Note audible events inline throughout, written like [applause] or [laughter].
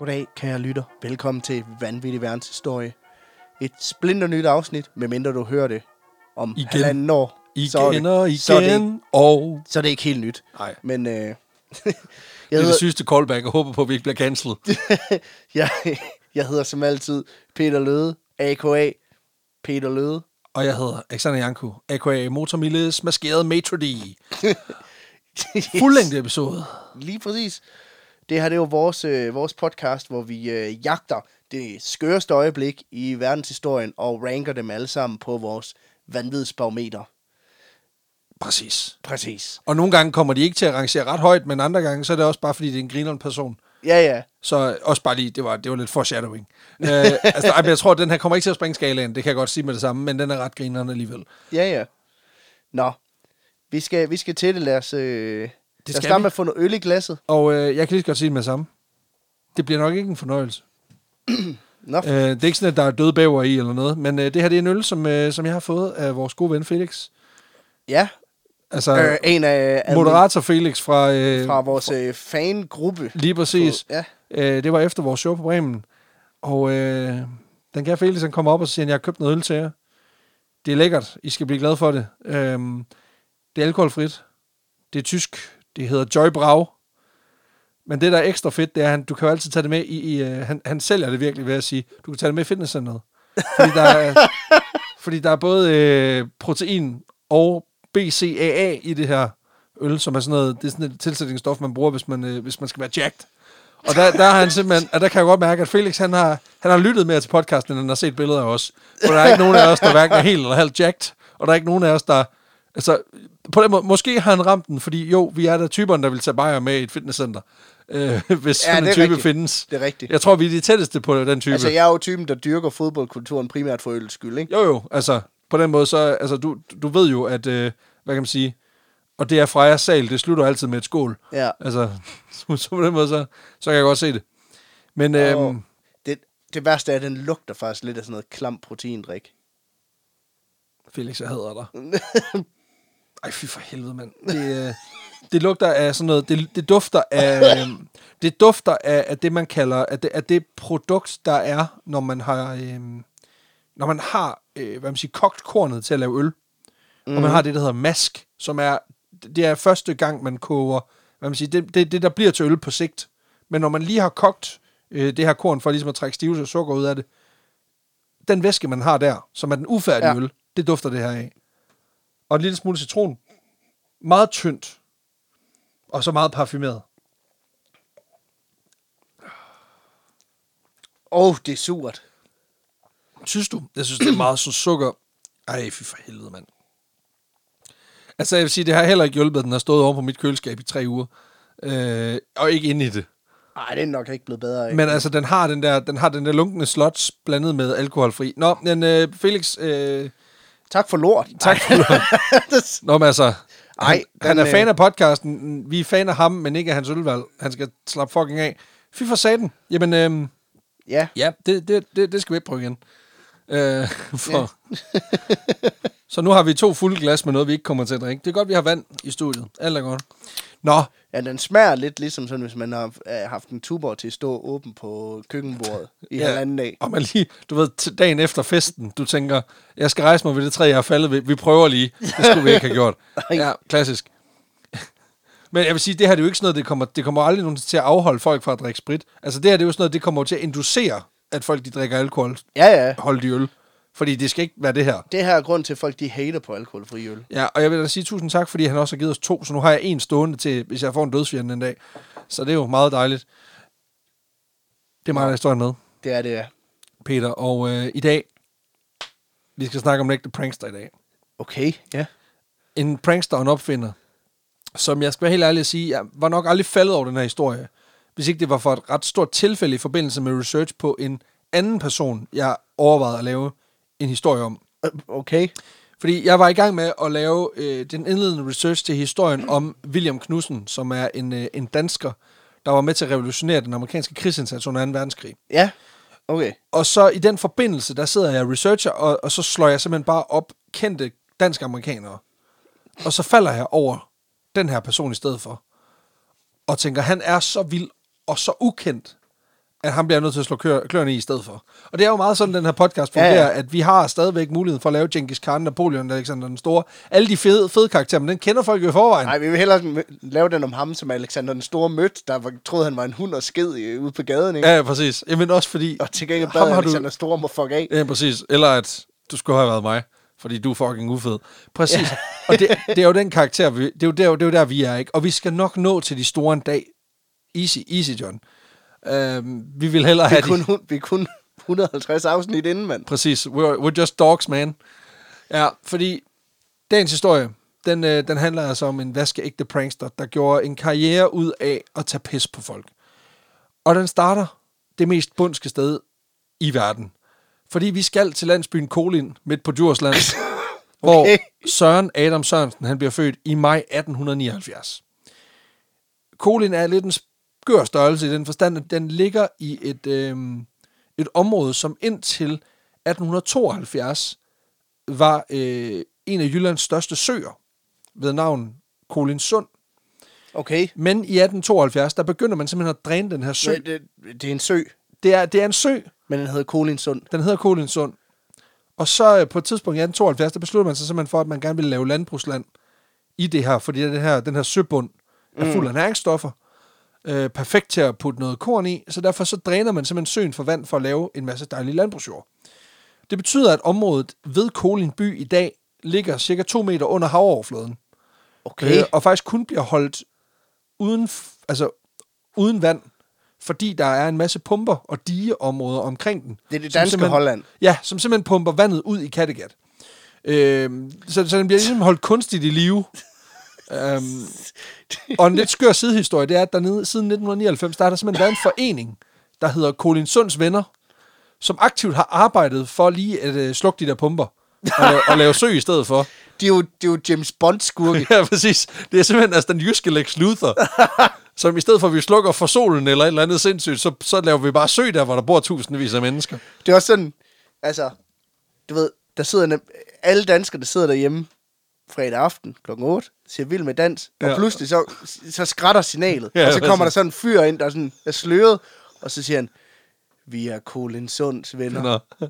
Goddag, kære lytter. Velkommen til Vanvittig Verdenshistorie. Et splinter nyt afsnit, medmindre du hører det om Igen. halvanden år. Igen så er det, og igen, Så er det, ikke- og... så er det ikke helt nyt. Nej, Men øh, [laughs] det jeg, er hedder, det sygeste callback, og håber på, at vi ikke bliver cancelled. [laughs] jeg, jeg hedder som altid Peter Løde, a.k.a. Peter Løde. Og jeg hedder Alexander Janku, a.k.a. Motormilles maskeret Maitre D. [laughs] Fuldlængde episode. Lige præcis. Det her det er jo vores, øh, vores podcast, hvor vi øh, jagter det skøreste øjeblik i verdenshistorien og ranker dem alle sammen på vores vanvidsbarometer. Præcis. Præcis. Og nogle gange kommer de ikke til at rangere ret højt, men andre gange, så er det også bare, fordi det er en grineren person. Ja, ja. Så også bare lige, det var, det var lidt foreshadowing. uh, [laughs] altså, ej, men jeg tror, at den her kommer ikke til at springe skalaen, det kan jeg godt sige med det samme, men den er ret grineren alligevel. Ja, ja. Nå, vi skal, vi skal til det. Lad os, øh, os skal starte vi. med at få noget øl i glasset. Og øh, jeg kan lige så godt sige det med det samme. Det bliver nok ikke en fornøjelse. Nå, Øh, det er ikke sådan, at der er døde bæver i eller noget, men øh, det her det er en øl, som, øh, som jeg har fået af vores gode ven Felix. ja. Altså, Øh, en af admin- moderator Felix fra... Øh, fra vores øh, fangruppe. Lige præcis. Ja. Øh, det var efter vores show på Bremen. Og øh, den kan Felix, han kommer op og siger, at jeg har købt noget øl til jer. Det er lækkert. I skal blive glade for det. Øh, det er alkoholfrit. Det er tysk. Det hedder Joy Brau. Men det, der er ekstra fedt, det er, at du kan jo altid tage det med i... i øh, han, han sælger det virkelig ved at sige, du kan tage det med i fitnesscenteret. Fordi der er, [laughs] fordi der er både øh, protein og BCAA i det her øl, som er sådan noget, det er sådan et tilsætningsstof, man bruger, hvis man, øh, hvis man skal være jacked. Og der, der har han simpelthen, og der kan jeg godt mærke, at Felix, han har, han har lyttet mere til podcasten, end han har set billeder af os. For der er ikke nogen af os, der hverken er helt eller halvt jacked, og der er ikke nogen af os, der... Altså, på den måde, måske har han ramt den, fordi jo, vi er der typerne, der vil tage bajer med i et fitnesscenter, øh, [laughs] hvis Ja, sådan en type rigtigt. findes. Det er rigtigt. Jeg tror, vi er de tætteste på den type. Altså, jeg er jo typen, der dyrker fodboldkulturen primært for ølets skyld, ikke? Jo, jo, altså, på den måde, så, altså, du, du ved jo, at, øh, hvad kan man sige, og det er Freja sal, det slutter altid med et skål. Ja. Altså, [laughs] så, så på den måde, så, så kan jeg godt se det. Men, øhm, Og det, det værste er, at den lugter faktisk lidt af sådan noget klam proteindrik. Felix, jeg hader dig. [laughs] Ej, fy for helvede, mand. Det, øh, det lugter af sådan noget, det, det dufter af, øhm, det dufter af, af det, man kalder, af det, af det produkt, der er, når man har, øhm, når man har, øh, hvad man siger, kogt kornet til at lave øl. Mm. Og man har det, der hedder mask, som er, det er første gang, man koger, hvad man siger, det, det, det der bliver til øl på sigt. Men når man lige har kogt øh, det her korn, for ligesom at trække stivelse og sukker ud af det, den væske, man har der, som er den ufærdige ja. øl, det dufter det her af. Og en lille smule citron. Meget tyndt. Og så meget parfumeret. Åh, oh, det er surt. Synes du? Jeg synes, det er meget sådan sukker. Ej, fy for helvede, mand. Altså, jeg vil sige, det har heller ikke hjulpet, at den har stået over på mit køleskab i tre uger. Øh, og ikke inde i det. Nej, det er nok ikke blevet bedre af. Men altså, den har den der, den har den der lunkende slots blandet med alkoholfri. Nå, men øh, Felix, øh, Tak for lort. [laughs] tak for det. [laughs] Nå, men altså, Ej, han, han den, er øh, fan af podcasten. Vi er fan af ham, men ikke af hans ølvalg. Han skal slappe fucking af. Fy for satan. Jamen, øh, Ja, ja, det, det, det, det skal vi ikke prøve igen. Øh, [laughs] for. så nu har vi to fulde glas med noget, vi ikke kommer til at drikke. Det er godt, vi har vand i studiet. Alt er godt. Nå, ja, den smager lidt ligesom sådan, hvis man har øh, haft en tuber til at stå åben på køkkenbordet i ja. Halvanden dag. Og man lige, du ved, dagen efter festen, du tænker, jeg skal rejse mig ved det træ, jeg er faldet ved. Vi prøver lige. Det skulle vi ikke have gjort. [laughs] Ja, klassisk. [laughs] Men jeg vil sige, det her det er jo ikke sådan noget, det kommer, det kommer aldrig nogen til at afholde folk fra at drikke sprit. Altså det her det er jo sådan noget, det kommer til at inducere, at folk de drikker alkohol, Ja, ja. holdt i øl. Fordi det skal ikke være det her. Det her er grund til, at folk de hater på alkoholfri øl. Ja, og jeg vil da sige tusind tak, fordi han også har givet os to, så nu har jeg en stående til, hvis jeg får en dødsfjende en dag. Så det er jo meget dejligt. Det er mig, der står med. Det er det, ja. Peter. Og øh, i dag, vi skal snakke om en ægte prankster i dag. Okay, ja. En prankster og en opfinder, som jeg skal være helt ærlig at sige, jeg var nok aldrig faldet over den her historie, hvis ikke det var for et ret stort tilfælde i forbindelse med research på en anden person, jeg overvejede at lave en historie om. Øh, Okay. Fordi jeg var i gang med at lave øh, den indledende research til historien om William Knudsen, som er en, øh, en dansker, der var med til at revolutionere den amerikanske krigsindsats under 2. verdenskrig. Ja, okay. Og så i den forbindelse, der sidder jeg researcher, og, og så slår jeg simpelthen bare op kendte danske amerikanere. Og så falder jeg over den her person i stedet for. Og tænker, han er så vild og så ukendt, at han bliver nødt til at slå klør, kløerne i i stedet for. Og det er jo meget sådan, den her podcast fungerer, Ja, ja, ja. ja. at vi har stadigvæk muligheden for at lave Genghis Khan, Napoleon, Alexander den Store. Alle de fede, fede karakterer, men den kender folk jo i forvejen. Nej, vi vil hellere lave den om ham, som Alexander den Store mødte, der var, troede, han var en hund og sked i- ude på gaden, ikke? Ja, ja, præcis. Jamen også fordi... Og til gengæld bad har du- Alexander Store må fuck af. Ja, præcis. Eller at du skulle have været mig, fordi du er fucking ufed. Præcis. [laughs] og det, det er jo den karakter, vi, det, er jo der, det er jo der, vi er, ikke? Og vi skal nok nå til de store en dag. Easy, easy, John. Øhm, vi vil hellere Vi have kun, de... vi kun 150 afsnit inden, mand. Præcis. We're, we're just dogs, man. Ja, fordi dagens historie, den, øh, den handler altså om en vaskeægte prankster, der gjorde en karriere ud af at tage pis på folk. Og den starter det mest bundske sted i verden. Fordi vi skal til landsbyen Kolin, midt på Djursland, [laughs] okay. hvor Søren Adam Sørensen han bliver født i maj 1879. Kolin er lidt en skør størrelse i den forstand, at den ligger i et, øh, et område, som indtil 1872 var øh, en af Jyllands største søer ved navn Kolinsund. Okay. Men i 1872, der begynder man simpelthen at dræne den her sø. Det, det, det er en sø, Det er, det er en sø, men den hedder Kolinsund. den hedder Kolinsund. Og så øh, på et tidspunkt i 1872, der beslutter man sig simpelthen for, at man gerne vil lave landbrugsland i det her, fordi det her, den her søbund er fuld af næringsstoffer. Øh, perfekt til at putte noget korn i, så derfor så dræner man simpelthen søen for vand for at lave en masse dejlig landbrugsjord. Det betyder, at området ved Kolin by i dag ligger cirka 2 meter under havoverfladen. Okay. Øh, og faktisk kun bliver holdt uden, altså, uden vand, fordi der er en masse pumper og digeområder omkring den. Det er det danske Holland. Ja, som simpelthen pumper vandet ud i Kattegat. Øh, så, så den bliver ligesom holdt kunstigt i live. Øhm, og en lidt skør sidehistorie, det er, at dernede siden 1999, der har der simpelthen været en forening, der hedder Kolinsunds Venner, som aktivt har arbejdet for lige at øh, slukke de der pumper og, lave- og lave sø i stedet for. [laughs] De er jo, de er jo James Bond-skurke. [laughs] Ja, præcis. Det er simpelthen altså den jyske Lex Luthor, [laughs] som i stedet for, at vi slukker for solen eller et eller andet sindssygt, så, så laver vi bare sø der, hvor der bor tusindvis af mennesker. Det er også sådan, altså, du ved, der sidder alle danskere, der sidder derhjemme fredag aften kl. 8, ser vild med dans, og Ja. pludselig så, så skrætter signalet, Ja, og så kommer der sådan en fyr ind, der er, sådan, er sløret, og så siger han, vi er Kolinsunds venner. Nå.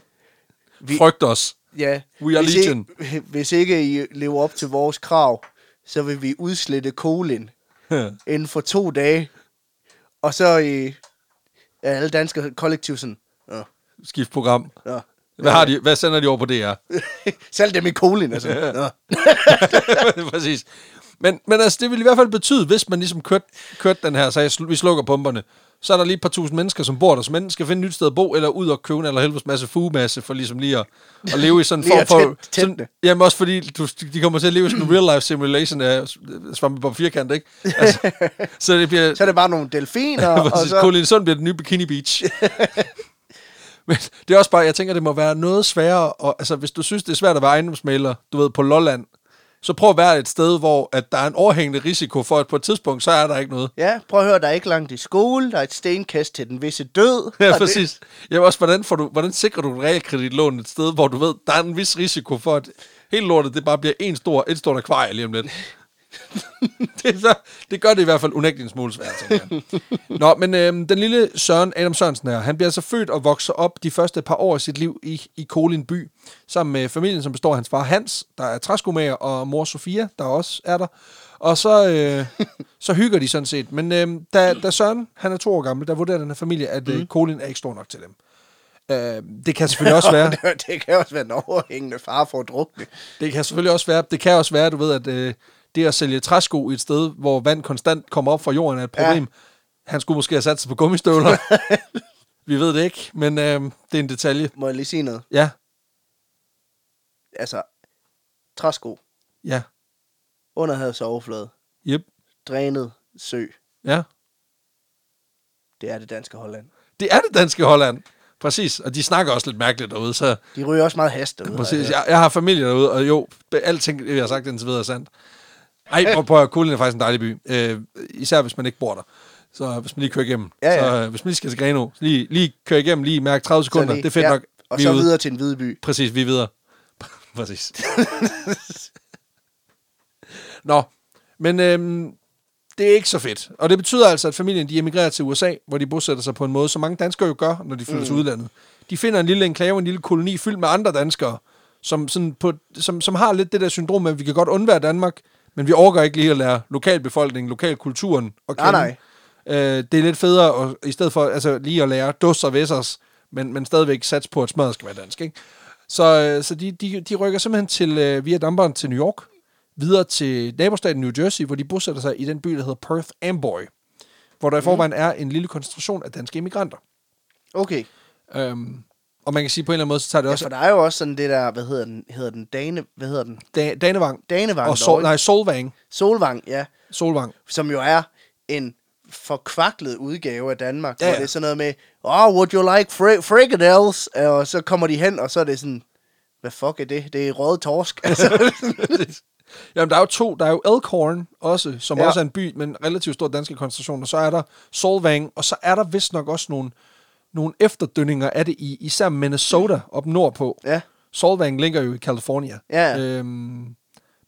Vi- Frygt os. Ja, We are hvis legion. Ikke, hvis ikke I lever op til vores krav, så vil vi udslette Kolin inden for to dage. Og så øh, er alle danskere kollektivt sådan, Skift program. nå. Hvad, har de, hvad sender de over på DR? [laughs] Salg dem i Kolin, altså. Nå. [laughs] Præcis. Men, men altså, det vil i hvert fald betyde, hvis man ligesom kørte, kørte den her, så jeg, vi slukker pumperne, så er der lige et par tusind mennesker, som bor der, som enten skal finde et nyt sted at bo, eller ud og købe en eller helvedes masse fugemasse, for ligesom lige at, at leve i sådan en form for... sådan, jamen også fordi, du, de kommer til at leve i sådan en real life simulation af svampe på firkant, ikke? Altså, [laughs] så det bliver... Så er det bare nogle delfiner, og så... Kolindsund bliver den nye Bikini Beach. Men det er også bare, jeg tænker, det må være noget sværere, og, altså hvis du synes, det er svært at være ejendomsmaler, du ved, på Lolland, så prøv at være et sted, hvor at der er en overhængende risiko for, at på et tidspunkt, så er der ikke noget. Ja, prøv at høre, der er ikke langt i skole, der er et stenkast til den visse død. [laughs] Ja, præcis. Ja, også, hvordan, får du, hvordan sikrer du et realkreditlån et sted, hvor du ved, der er en vis risiko for, at hele lortet, det bare bliver en stor, et stort akvarie lige om lidt. [laughs] det, så, det gør det i hvert fald unægteligt en smule svært, tænker jeg. Nå, men øhm, den lille Søren Adam Sørensen her, han bliver altså født og vokser op de første par år af sit liv i, i Kolin by, sammen med familien, som består af hans far Hans, der er træskomager, og mor Sofia, der også er der. Og så, øh, [laughs] så hygger de sådan set. Men øh, da, da Søren, han er to år gammel, der vurderer den her familie, at øh, Kolin er ikke stor nok til dem. Øh, det kan selvfølgelig også [laughs] være... det, det kan også være en overhængende far for at drukne. Det kan selvfølgelig også være, det kan også være, du ved, at øh, det at sælge træsko i et sted, hvor vand konstant kommer op fra jorden, er et problem. Ja. Han skulle måske have sat sig på gummistøvler. [laughs] Vi ved det ikke, men øh, det er en detalje. Må jeg lige sige noget? Ja, Altså, træsko, ja, under havets overflade, yep, drænet sø, ja. det er det danske Holland. Det er det danske Holland. Præcis, og de snakker også lidt mærkeligt derude, så De ryger også meget hast derude. præcis. altså. Jeg, jeg har familie derude, og jo, alting, jeg har sagt indtil videre er sandt. Ej, prøv, prøv at Kulin er faktisk en dejlig by. Øh, især hvis man ikke bor der. Så hvis man lige kører igennem. Ja, ja. Så øh, hvis man lige skal til Greno, så lige, lige køre igennem, lige mærke 30 sekunder. Lige- det er fedt ja, nok. Og Vi så er ude. videre til en hvide by. Præcis, vi er videre. [laughs] Præcis. [laughs] Nå, men øhm, det er ikke så fedt. Og det betyder altså, at familien de emigrerer til USA, hvor de bosætter sig på en måde, som mange danskere jo gør, når de flytter mm. til udlandet. De finder en lille enklave, en lille koloni fyldt med andre danskere, som, sådan på, som, som har lidt det der syndrom at vi kan godt undvære Danmark, men vi overgår ikke lige at lære lokalbefolkningen, lokalkulturen at kende. Nej, nej. Øh, det er lidt federe, at, i stedet for altså, lige at lære dos og væssers, men, men stadigvæk sats på, at smadret skal være dansk. Ikke? Så, øh, så de, de, de rykker simpelthen til, øh, via damperen til New York, videre til nabostaten New Jersey, hvor de bosætter sig i den by, der hedder Perth Amboy, hvor der i forvejen er en lille koncentration af danske immigranter. Okay. Øhm, og man kan sige på en eller anden måde, så tager det Ja, også for der er jo også sådan det der, hvad hedder den, hedder den Dane, hvad hedder den? da- Danevang Danevang. og Sol, nej, Solvang. Solvang, ja. Solvang. Som jo er en forkvaklet udgave af Danmark, Ja, ja, hvor det er sådan noget med, oh, would you like fri- frikadelles? Og så kommer de hen, og så er det sådan, hvad fuck er det? Det er rød torsk. [laughs] Altså, Jamen, der er jo to. Der er jo Elkhorn også, som ja. Ja. også er en by med en relativt stor dansk koncentration. Og så er der Solvang, og så er der vist nok også nogle, nogle efterdønninger af det i især Minnesota op nordpå. ja, Solvang ligger jo i California. Ja. Øhm,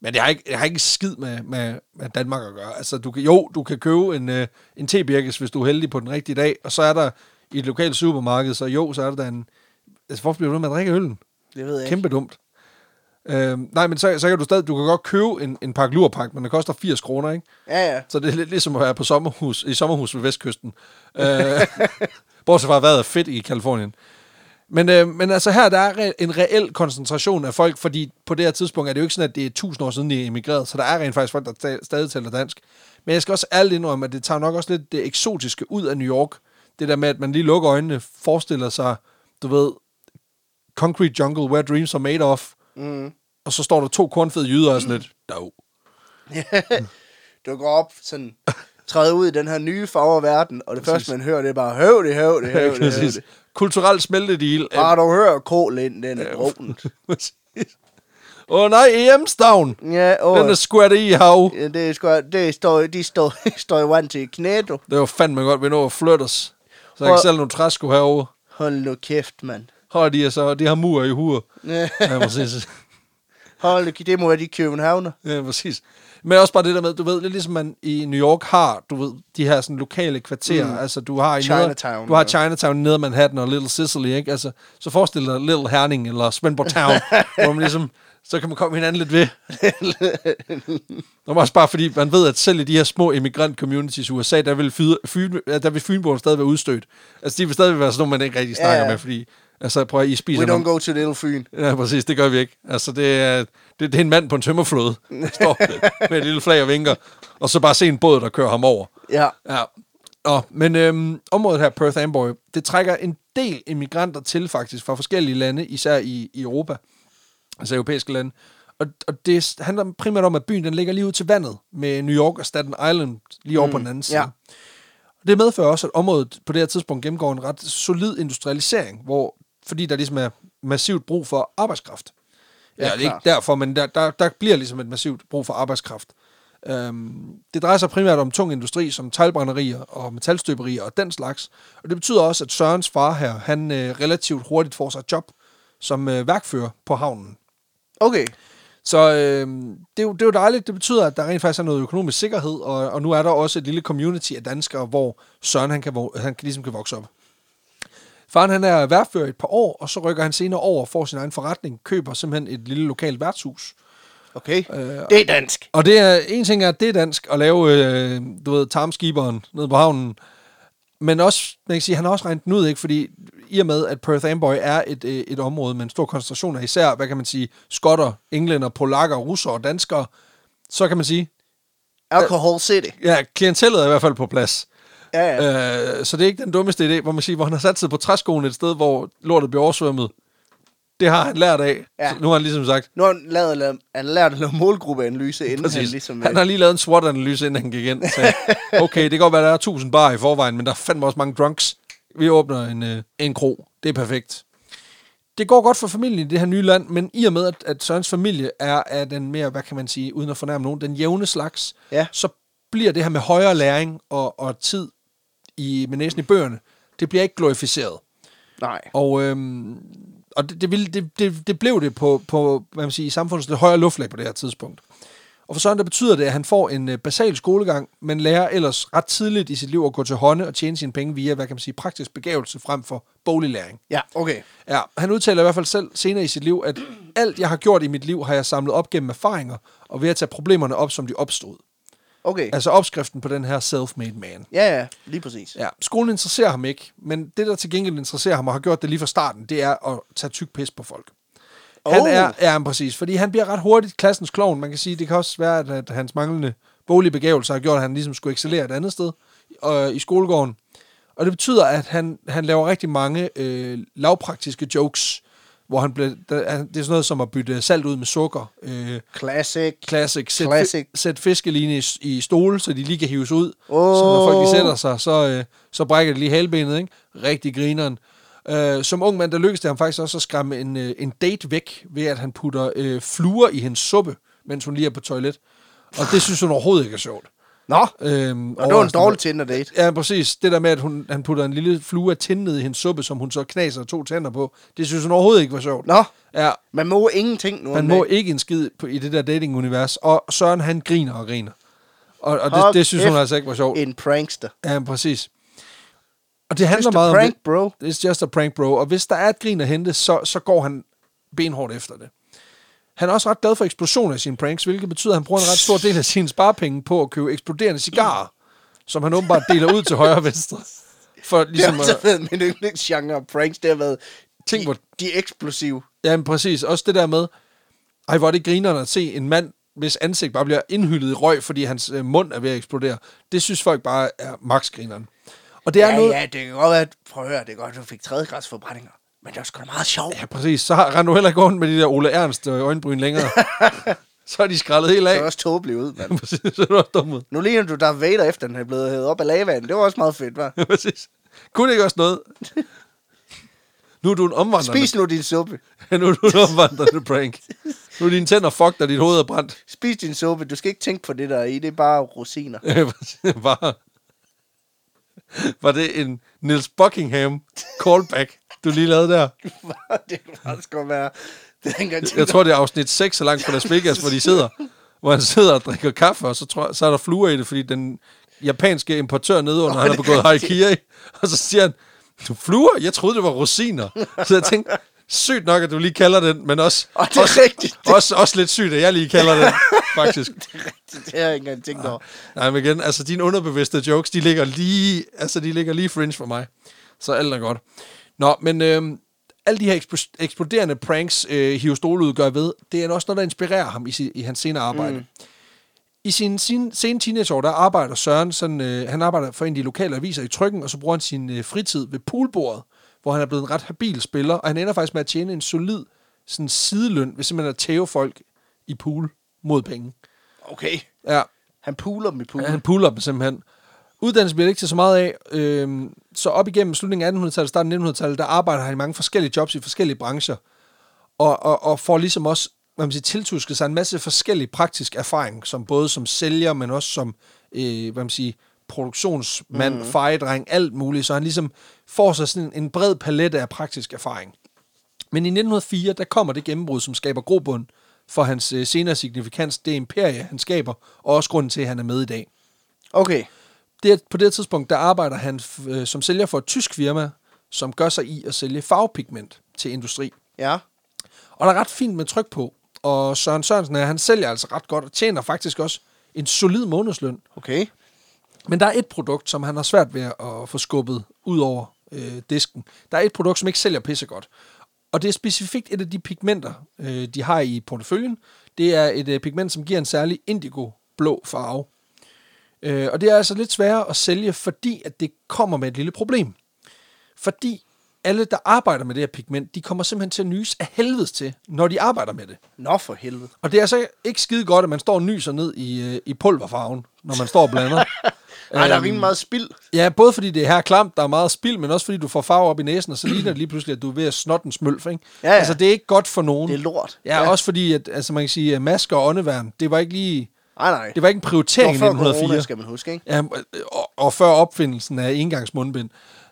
men det har ikke, det har ikke skid med, med, med Danmark at gøre. Altså, du kan, jo, du kan købe en, øh, en tebirkes, hvis du er heldig på den rigtige dag, og så er der i et lokalt supermarked, så jo, så er der en... Altså, hvorfor bliver du med at drikke øllen? det ved jeg Kæmpe dumt. Øhm, nej, men så, så kan du stadig, du kan godt købe en, en pakke lurpak, men det koster 80 kroner, ikke? ikke. Ja, ja. Så det er lidt ligesom at være på sommerhus, i sommerhus ved Vestkysten. øh, [laughs] bortset fra, vejret er fedt i Kalifornien. Men, øh, men altså her, der er en reel koncentration af folk, fordi på det her tidspunkt er det jo ikke sådan, at det er 1000 år siden, de er emigreret, så der er rent faktisk folk, der ta- stadig taler dansk. Men jeg skal også ærligt indrømme, at det tager nok også lidt det eksotiske ud af New York. Det der med, at man lige lukker øjnene, forestiller sig, du ved, Concrete Jungle, Where Dreams Are Made Of, Mm. og så står der to kornfede jyder og sådan lidt, dog. Du går op, sådan, træder ud i den her nye farververden, og det første, man hører, det er bare, høv det, høv det, høv det, høv det. Kulturelt smeltedeal. Bare du hører kålen, den er. [laughs] Præcis. Åh oh, nej, EM-stavn. Ja, og Den er squat i hav. ja, det, er sgu, det står, de står, står i vand til knæ, du. Det var fandme godt, vi når at flytte os. Så jeg kan Og- sælge nogle træsko herovre. Hold nu kæft, mand. Har de så, de har mur i huer. Ja, Ja, præcis. Hold nu, det må være de københavner. Ja, præcis. Men også bare det der med, du ved, lidt ligesom man i New York har, du ved, de her sådan lokale kvarterer. Mm. Altså, du har i Chinatown, Neder, du har. Chinatown nede Manhattan og Little Sicily, ikke? Altså, så forestil dig Little Herning eller Svendborg Town, [laughs] hvor man ligesom, så kan man komme hinanden lidt ved. [laughs] Og også bare fordi, man ved, at selv i de her små immigrant communities i USA, der vil, Fyn, Fyn, der vil Fynboerne stadig være udstødt. Altså, de vil stadig være sådan nogle, man ikke rigtig snakker ja. med, fordi, altså, prøv at I spiser We don't go to Little Fyn. Ja, præcis, det gør vi ikke. Altså, det er, det, det er en mand på en tømmerflåde, står med et lille flag og vinker, og så bare se en båd, der kører ham over. Ja, Ja. Nå, men øhm, området her, Perth Amboy, det trækker en del immigranter til faktisk fra forskellige lande, især i, i Europa, altså europæiske lande. Og, og det handler primært om, at byen den ligger lige ud til vandet med New York og Staten Island lige over mm, på den anden side. ja. Det medfører også, at området på det her tidspunkt gennemgår en ret solid industrialisering, hvor, fordi der ligesom er massivt brug for arbejdskraft. Ja, Ja, det er ikke derfor, men der, der, der bliver ligesom et massivt brug for arbejdskraft. Øhm, det drejer sig primært om tung industri, som teglbrænderier og metalstøberier og den slags. Og det betyder også, at Sørens far her, han øh, relativt hurtigt får sig et job som øh, værkfører på havnen. okay. Så øh, det, er jo, det er jo dejligt. Det betyder, at der rent faktisk er noget økonomisk sikkerhed, og, og nu er der også et lille community af danskere, hvor Søren han kan, han ligesom kan vokse op. Faren han er værfører i et par år, og så rykker han senere over og får sin egen forretning, køber simpelthen et lille lokalt værtshus. Okay. Øh, Det er dansk. Og det er, en ting er, at det er dansk at lave, øh, du ved, tarmskiberen nede på havnen. Men også, man kan sige, han har også regnet den ud, ikke? Fordi i og med, at Perth Amboy er et, øh, et område med en stor koncentration af især, hvad kan man sige, skotter, englænder, polakker, russere og danskere, så kan man sige, Alcohol City. ja, klientellet er i hvert fald på plads. Ja, ja. Øh, så det er ikke den dummeste idé, hvor man siger, hvor han har sat sig på træskoen et sted, hvor lortet bliver oversvømmet. Det har han lært af. Ja. Så nu har han ligesom sagt, Nu har han, lavet, han lært at lave målgruppeanalyse, inden Præcis. han ligesom... Han har lige lavet en SWOT-analyse, inden han gik ind. Så, [laughs] okay, det kan godt være, at der er 1000 bar i forvejen, men der er fandme også mange drunks. Vi åbner en, øh, en kro. Det er perfekt. Det går godt for familien i det her nye land, men i og med, at, at Sørens familie er af den mere, hvad kan man sige, uden at fornærme nogen, den jævne slags, Ja. så bliver det her med højere læring og, og tid i, med næsen i bøgerne, det bliver ikke glorificeret. Nej. Og, øhm, og det, det, ville, det, det, det blev det på, på hvad man siger, i samfundets lidt højere luftlag på det her tidspunkt. Og for Søren, der betyder det, at han får en øh, basal skolegang, men lærer ellers ret tidligt i sit liv at gå til hånde og tjene sine penge via, hvad kan man sige, praktisk begævelse frem for boglig læring. Ja, okay. Ja, han udtaler i hvert fald selv senere i sit liv, at alt, jeg har gjort i mit liv, har jeg samlet op gennem erfaringer, og ved at tage problemerne op, som de opstod. Okay. Altså opskriften på den her self-made man. Ja, ja, lige præcis. Ja, skolen interesserer ham ikke, men det, der til gengæld interesserer ham, og har gjort det lige fra starten, det er at tage tyk pis på folk. Han Oh. er, ja, men præcis, fordi han bliver ret hurtigt klassens klovn. Man kan sige, det kan også være, at, at hans manglende boglige begævelse har gjort, at han ligesom skulle excellere et andet sted øh, i skolegården. Og det betyder, at han, han laver rigtig mange øh, lavpraktiske jokes, hvor han blev, der, det er sådan noget som at bytte salt ud med sukker. Øh, Classic. classic. Sæt, Classic. Fi, sæt fiskeline i, i stole, så de lige kan hives ud. Åh. Så når folk de sætter sig, så, øh, så brækker de lige halbenet. Ikke? Rigtig grineren. Øh, som ung mand, der lykkedes det ham faktisk også at skræmme en, øh, en date væk, ved at han putter øh, fluer i hendes suppe, mens hun lige er på toilet. Og det synes hun overhovedet ikke er sjovt. Nå, Øhm, og det var en dårlig Tinder-date. Ja, præcis. Det der med, at hun, han putter en lille flue af tind ned i hendes suppe, som hun så knaser to tænder på, det synes hun overhovedet ikke var sjovt. Nå, Ja, man må ingenting nu. man må ikke en skid på, i det der dating-univers. Og Søren, han griner og griner. Og, og det, Hold det synes hun altså ikke var sjovt. En prankster. Ja, præcis. Og det handler Just a meget prank, om bro. det. It's just a prank, bro. Og hvis der er et grin at hente, så, så går han benhårdt efter det. Han er også ret glad for eksplosioner i sine pranks, hvilket betyder, at han bruger en ret stor del af sine sparepenge på at købe eksploderende cigarer, som han åbenbart deler ud til højre og venstre. For Det har ligesom at, været min yndlingsgenre pranks. Det har været de, hvor- de eksplosive. ja, men præcis. Også det der med, ej, hvor er det grinerne at se en mand, hvis ansigt bare bliver indhyldet i røg, fordi hans øh, mund er ved at eksplodere. Det synes folk bare er max-grineren. Og det er Ja, noget... ja, det kan godt være, at, prøv at høre, det er godt, at du fik tredje grads forbrændinger. Men det var sgu da meget sjovt. Ja, præcis. Så har, render du heller ikke rundt med de der Ole Ernst øh, øjenbryn længere. [laughs] så er de skrællet helt Det af. er også tåbeligt ud, mand. [laughs] Præcis, så er du også dum ud. Nu ligner du Darth Vader, efter den er blevet hævet op af lavaen. Det var også meget fedt, var. [laughs] Præcis. Kunne det ikke også noget? Nu er du en omvandrende... Spis nu din suppe. nu er du en omvandrende prank. Nu er dine tænder fucked, og dit hoved er brændt. Spis din suppe. Du skal ikke tænke på det der i. Det er bare rosiner. Var, var det en Nils Buckingham callback, du lige lavede der? [laughs] det kan faktisk godt være. Det er engang Jeg tror, det er afsnit 6 så langt fra Las Vegas, hvor de sidder, hvor han sidder og drikker kaffe, og så, tror, så er der fluer i det, fordi den japanske importør nedenunder, han har begået haikiri, og så siger han, du fluer? Jeg troede, det var rosiner. Så jeg tænkte, sygt nok, at du lige kalder den, men også, Og det er også, rigtigt. også, også lidt sygt, at jeg lige kalder den, faktisk. [laughs] Det har jeg ikke engang tænkt over. Nej, men igen, altså dine underbevidste jokes, de ligger lige, altså de ligger lige fringe for mig. Så alt er godt. Nå, men øhm, alle de her ekspl- eksploderende pranks, øh, Hive Stolud gør ved, det er også noget, der inspirerer ham i, si- i hans senere arbejde. Mm. I sine, sine sene teenageår, der arbejder Søren, sådan, øh, han arbejder for en af de lokale aviser i Tryggen, og så bruger han sin øh, fritid ved poolbordet, hvor han er blevet en ret habil spiller, og han ender faktisk med at tjene en solid sådan, sideløn, ved simpelthen at tæve folk i pool mod penge. Okay. Ja, Han puler dem i poolen. Ja, han puller dem simpelthen. Uddannelse bliver det ikke til så meget af. Øhm, så op igennem slutningen af 1800-tallet, starten af 1900-tallet, der arbejder han i mange forskellige jobs i forskellige brancher. Og, og, og får ligesom også hvad man siger, tiltusket sig en masse forskellig praktisk erfaring, som både som sælger, men også som øh, hvad man siger, produktionsmand, mm. fejedreng, alt muligt. Så han ligesom får sig sådan en bred palette af praktisk erfaring. Men i 1904, der kommer det gennembrud, som skaber grobund for hans øh, senere signifikans, det imperie, han skaber, og også grunden til, at han er med i dag Okay. Det, på det tidspunkt, der arbejder han øh, som sælger for et tysk firma, som gør sig i at sælge farvepigment til industri. Ja. Og der er ret fint med tryk på. Og Søren Sørensen, er, han sælger altså ret godt og tjener faktisk også en solid månedsløn. Okay. Men der er et produkt, som han har svært ved at få skubbet ud over øh, disken. Der er et produkt, som ikke sælger pissegodt. Og det er specifikt et af de pigmenter, øh, de har i porteføljen. Det er et øh, pigment, som giver en særlig indigo-blå farve. Øh, og det er altså lidt sværere at sælge, fordi at det kommer med et lille problem. Fordi alle, der arbejder med det her pigment, de kommer simpelthen til at nys af helvedes til, når de arbejder med det. Nå for helvede. Og det er altså ikke skide godt, at man står og nyser ned i, øh, i pulverfarven, når man står og blander. [laughs] Nej, der er Øhm, rimelig meget spild. Ja, både fordi det er her klamt, der er meget spild, men også fordi du får farve op i næsen, og så ligner det lige pludselig, at du er ved at snotte en smølf, ikke? Ja, ja. Altså, det er ikke godt for nogen. Det er lort. Ja, ja, også fordi, at altså, man kan sige, at masker og åndeværn, det var ikke lige... Nej, nej. Det var ikke en prioritering i det var før corona, 1904. skal man huske, ikke? Ja, og, og før opfindelsen af engangsmundbind.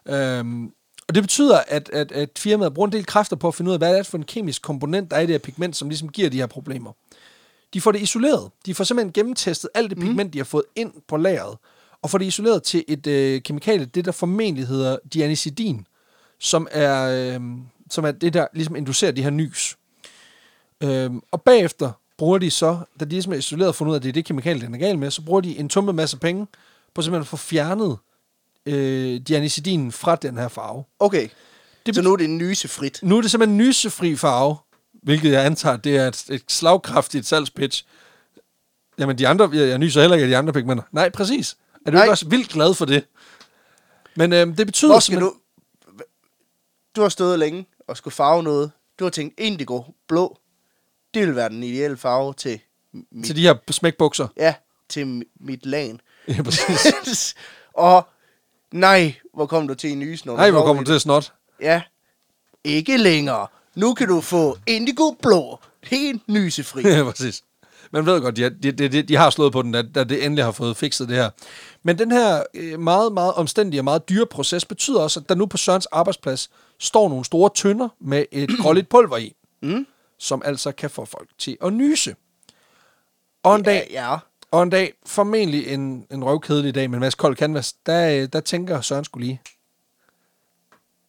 Øhm, og det betyder, at, at, at firmaet bruger en del kræfter på at finde ud af, hvad det er for en kemisk komponent, der er i det her pigment, som ligesom giver de her problemer. De får det isoleret. De får simpelthen gennemtestet alt det pigment, de har fået ind på lageret, og får det isoleret til et øh, kemikalie, det der formentlig hedder dianicidin, som er, øh, som er det, der ligesom inducerer de her nys. Øh, og bagefter bruger de så, da de ligesom er isoleret og fundet ud af, at det er det kemikalie, den er galt med, så bruger de en tumpe masse penge på simpelthen at få fjernet øh, dianicidinen fra den her farve. Okay, Det så nu er det nysefrit. Nu er det simpelthen nysefri farve, hvilket jeg antager, det er et, et slagkraftigt salgspitch. Jamen, de andre, jeg, jeg nyser heller ikke af de andre pigmenter. Nej, præcis. Er du Nej. ikke også vildt glad for det? Men øhm, det betyder Hvor simpelthen- du... Du har stået længe og skulle farve noget. Du har tænkt, indigo, blå, det vil være den ideelle farve til, mit, til de her smækbukser. ja, til mi- mit lagen. Ja, præcis. [laughs] og nej, hvor kom du til nys, når du Nej, hvor i du til snot? Ja, ikke længere. Nu kan du få indigo blå, helt nysefri. [laughs] ja, præcis. Man ved godt, de, har- de, de, de, de har slået på den, da, da det endelig har fået fikset det her. Men den her øh, meget, meget omstændige og meget dyre proces betyder også, at der nu på Sørens arbejdsplads står nogle store tønder med et [clears throat] gråligt pulver i, Mm. Som altså kan få folk til at nyse. Og en dag, Ja, ja. og en dag, formentlig en, en røvkedelig dag med en masse kold canvas, der, øh, der tænker Søren skulle lige,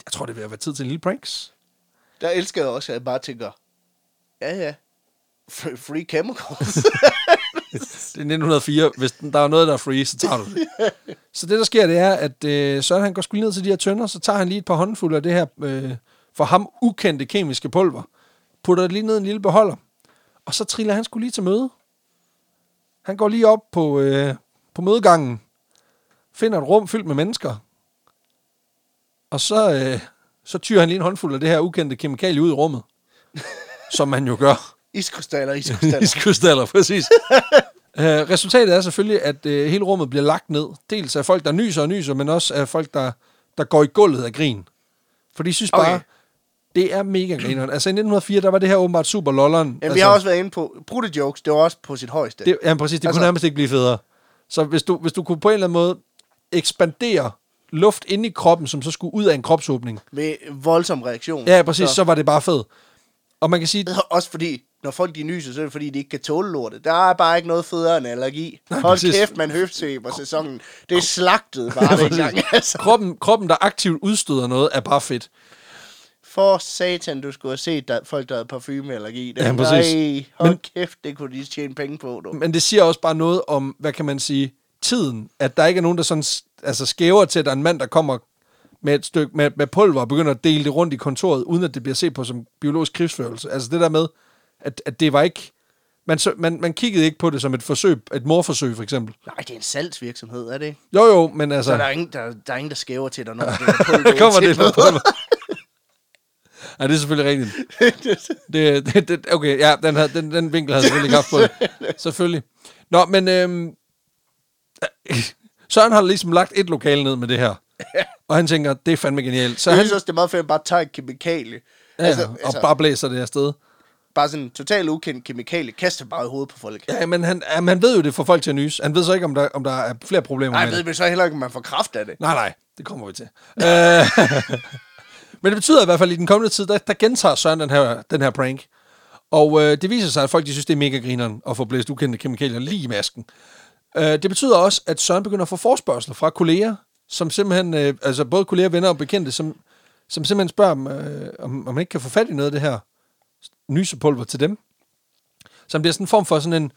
jeg tror, det vil være tid til en lille pranks. Der elsker jeg også, at jeg bare tænker, ja ja, free chemicals. [laughs] Det er 1904. Hvis der er noget, der er free, så tager du det. [laughs] så det, der sker, det er, at øh, Søren han går skulle ned til de her tønder, så tager han lige et par håndfulde af det her øh, for ham ukendte kemiske pulver, putter det lige ned i en lille beholder, og så triller han skulle lige til møde. Han går lige op på, øh, på mødegangen, finder et rum fyldt med mennesker, og så, øh, så tyrer han lige en håndfuld af det her ukendte kemikalie ud i rummet, [laughs] som man jo gør. iskrystaller, iskrystaller. [laughs] Iskrystaller, præcis. uh, [laughs] resultatet er selvfølgelig, at uh, hele rummet bliver lagt ned. Dels af folk, der nyser og nyser, men også af folk, der, der går i gulvet af grin. For de synes bare, Okay. okay. Det er mega grineren. Altså i 1904, der var det her åbenbart super lolleren. Jamen, altså, vi har også været inde på, brudte jokes, det var også på sit højeste. det, jamen præcis, det altså, Altså- kunne nærmest ikke blive federe. Så hvis du, hvis du kunne på en eller anden måde ekspandere luft ind i kroppen, som så skulle ud af en kropsåbning. Med voldsom reaktion. Ja, præcis, så, så var det bare fedt. Og man kan sige, [laughs] Også fordi, når folk de nyser, så er det fordi, de ikke kan tåle lortet. Der er bare ikke noget federe end allergi. [laughs] Hold præcis. kæft, man høftsvøber sæsonen. Det er slagtet bare [laughs] det gang. Altså. kroppen, kroppen, der aktivt udstøder noget, er bare fedt. For satan, du skulle have set der, folk, der havde parfumeallergi. Det, Ja, præcis. Nej, hold Men- kæft, det kunne de tjene penge på. Du. Men det siger også bare noget om, hvad kan man sige, tiden. At der ikke er nogen, der sådan, altså skæver til, at der er en mand, der kommer med et stykke med, med pulver og begynder at dele det rundt i kontoret, uden at det bliver set på som biologisk krigsførelse. Altså det der med, at, at det var ikke... Man, så, man, man kiggede ikke på det som et forsøg, et morforsøg for eksempel. Nej, det er en salgsvirksomhed, er det ikke? Jo jo, men altså... Så der er ingen, der, der, er ingen, der skæver til dig, når det er [laughs] kommer det på pulver. [laughs] Ja, det er selvfølgelig rigtigt. [laughs] Det, det, det, okay, ja, den, her, den, den vinkel havde selvfølgelig ikke haft på det. [laughs] Selvfølgelig. Nå, men øhm, [laughs] Søren har ligesom lagt et lokale ned med det her. Og han tænker, det er fandme genialt. Så Jeg han synes også, det er meget fedt, at bare tage et kemikalie. ja, altså, og bare blæser det afsted. bare sådan en totalt ukendt kemikalie, kaster bare i hovedet på folk. Ja, men han, ja, man ved jo, det får folk til at nyse. Han ved så ikke, om der, om der er flere problemer Nej, med jeg det. ved men så heller ikke, om man får kraft af det. Nej, nej, det kommer vi til. Men det betyder i hvert fald, at i den kommende tid, der, der gentager Søren den her, den her prank. Og øh, det viser sig, at folk de synes, det er mega grineren at få blæst ukendte kemikalier lige i masken. Øh, det betyder også, at Søren begynder at få forspørgseler fra kolleger, som simpelthen, øh, altså både kolleger, venner og bekendte, som, som simpelthen spørger, om, øh, om, om man ikke kan få fat i noget af det her nysepulver til dem. Så han bliver sådan en form for sådan en,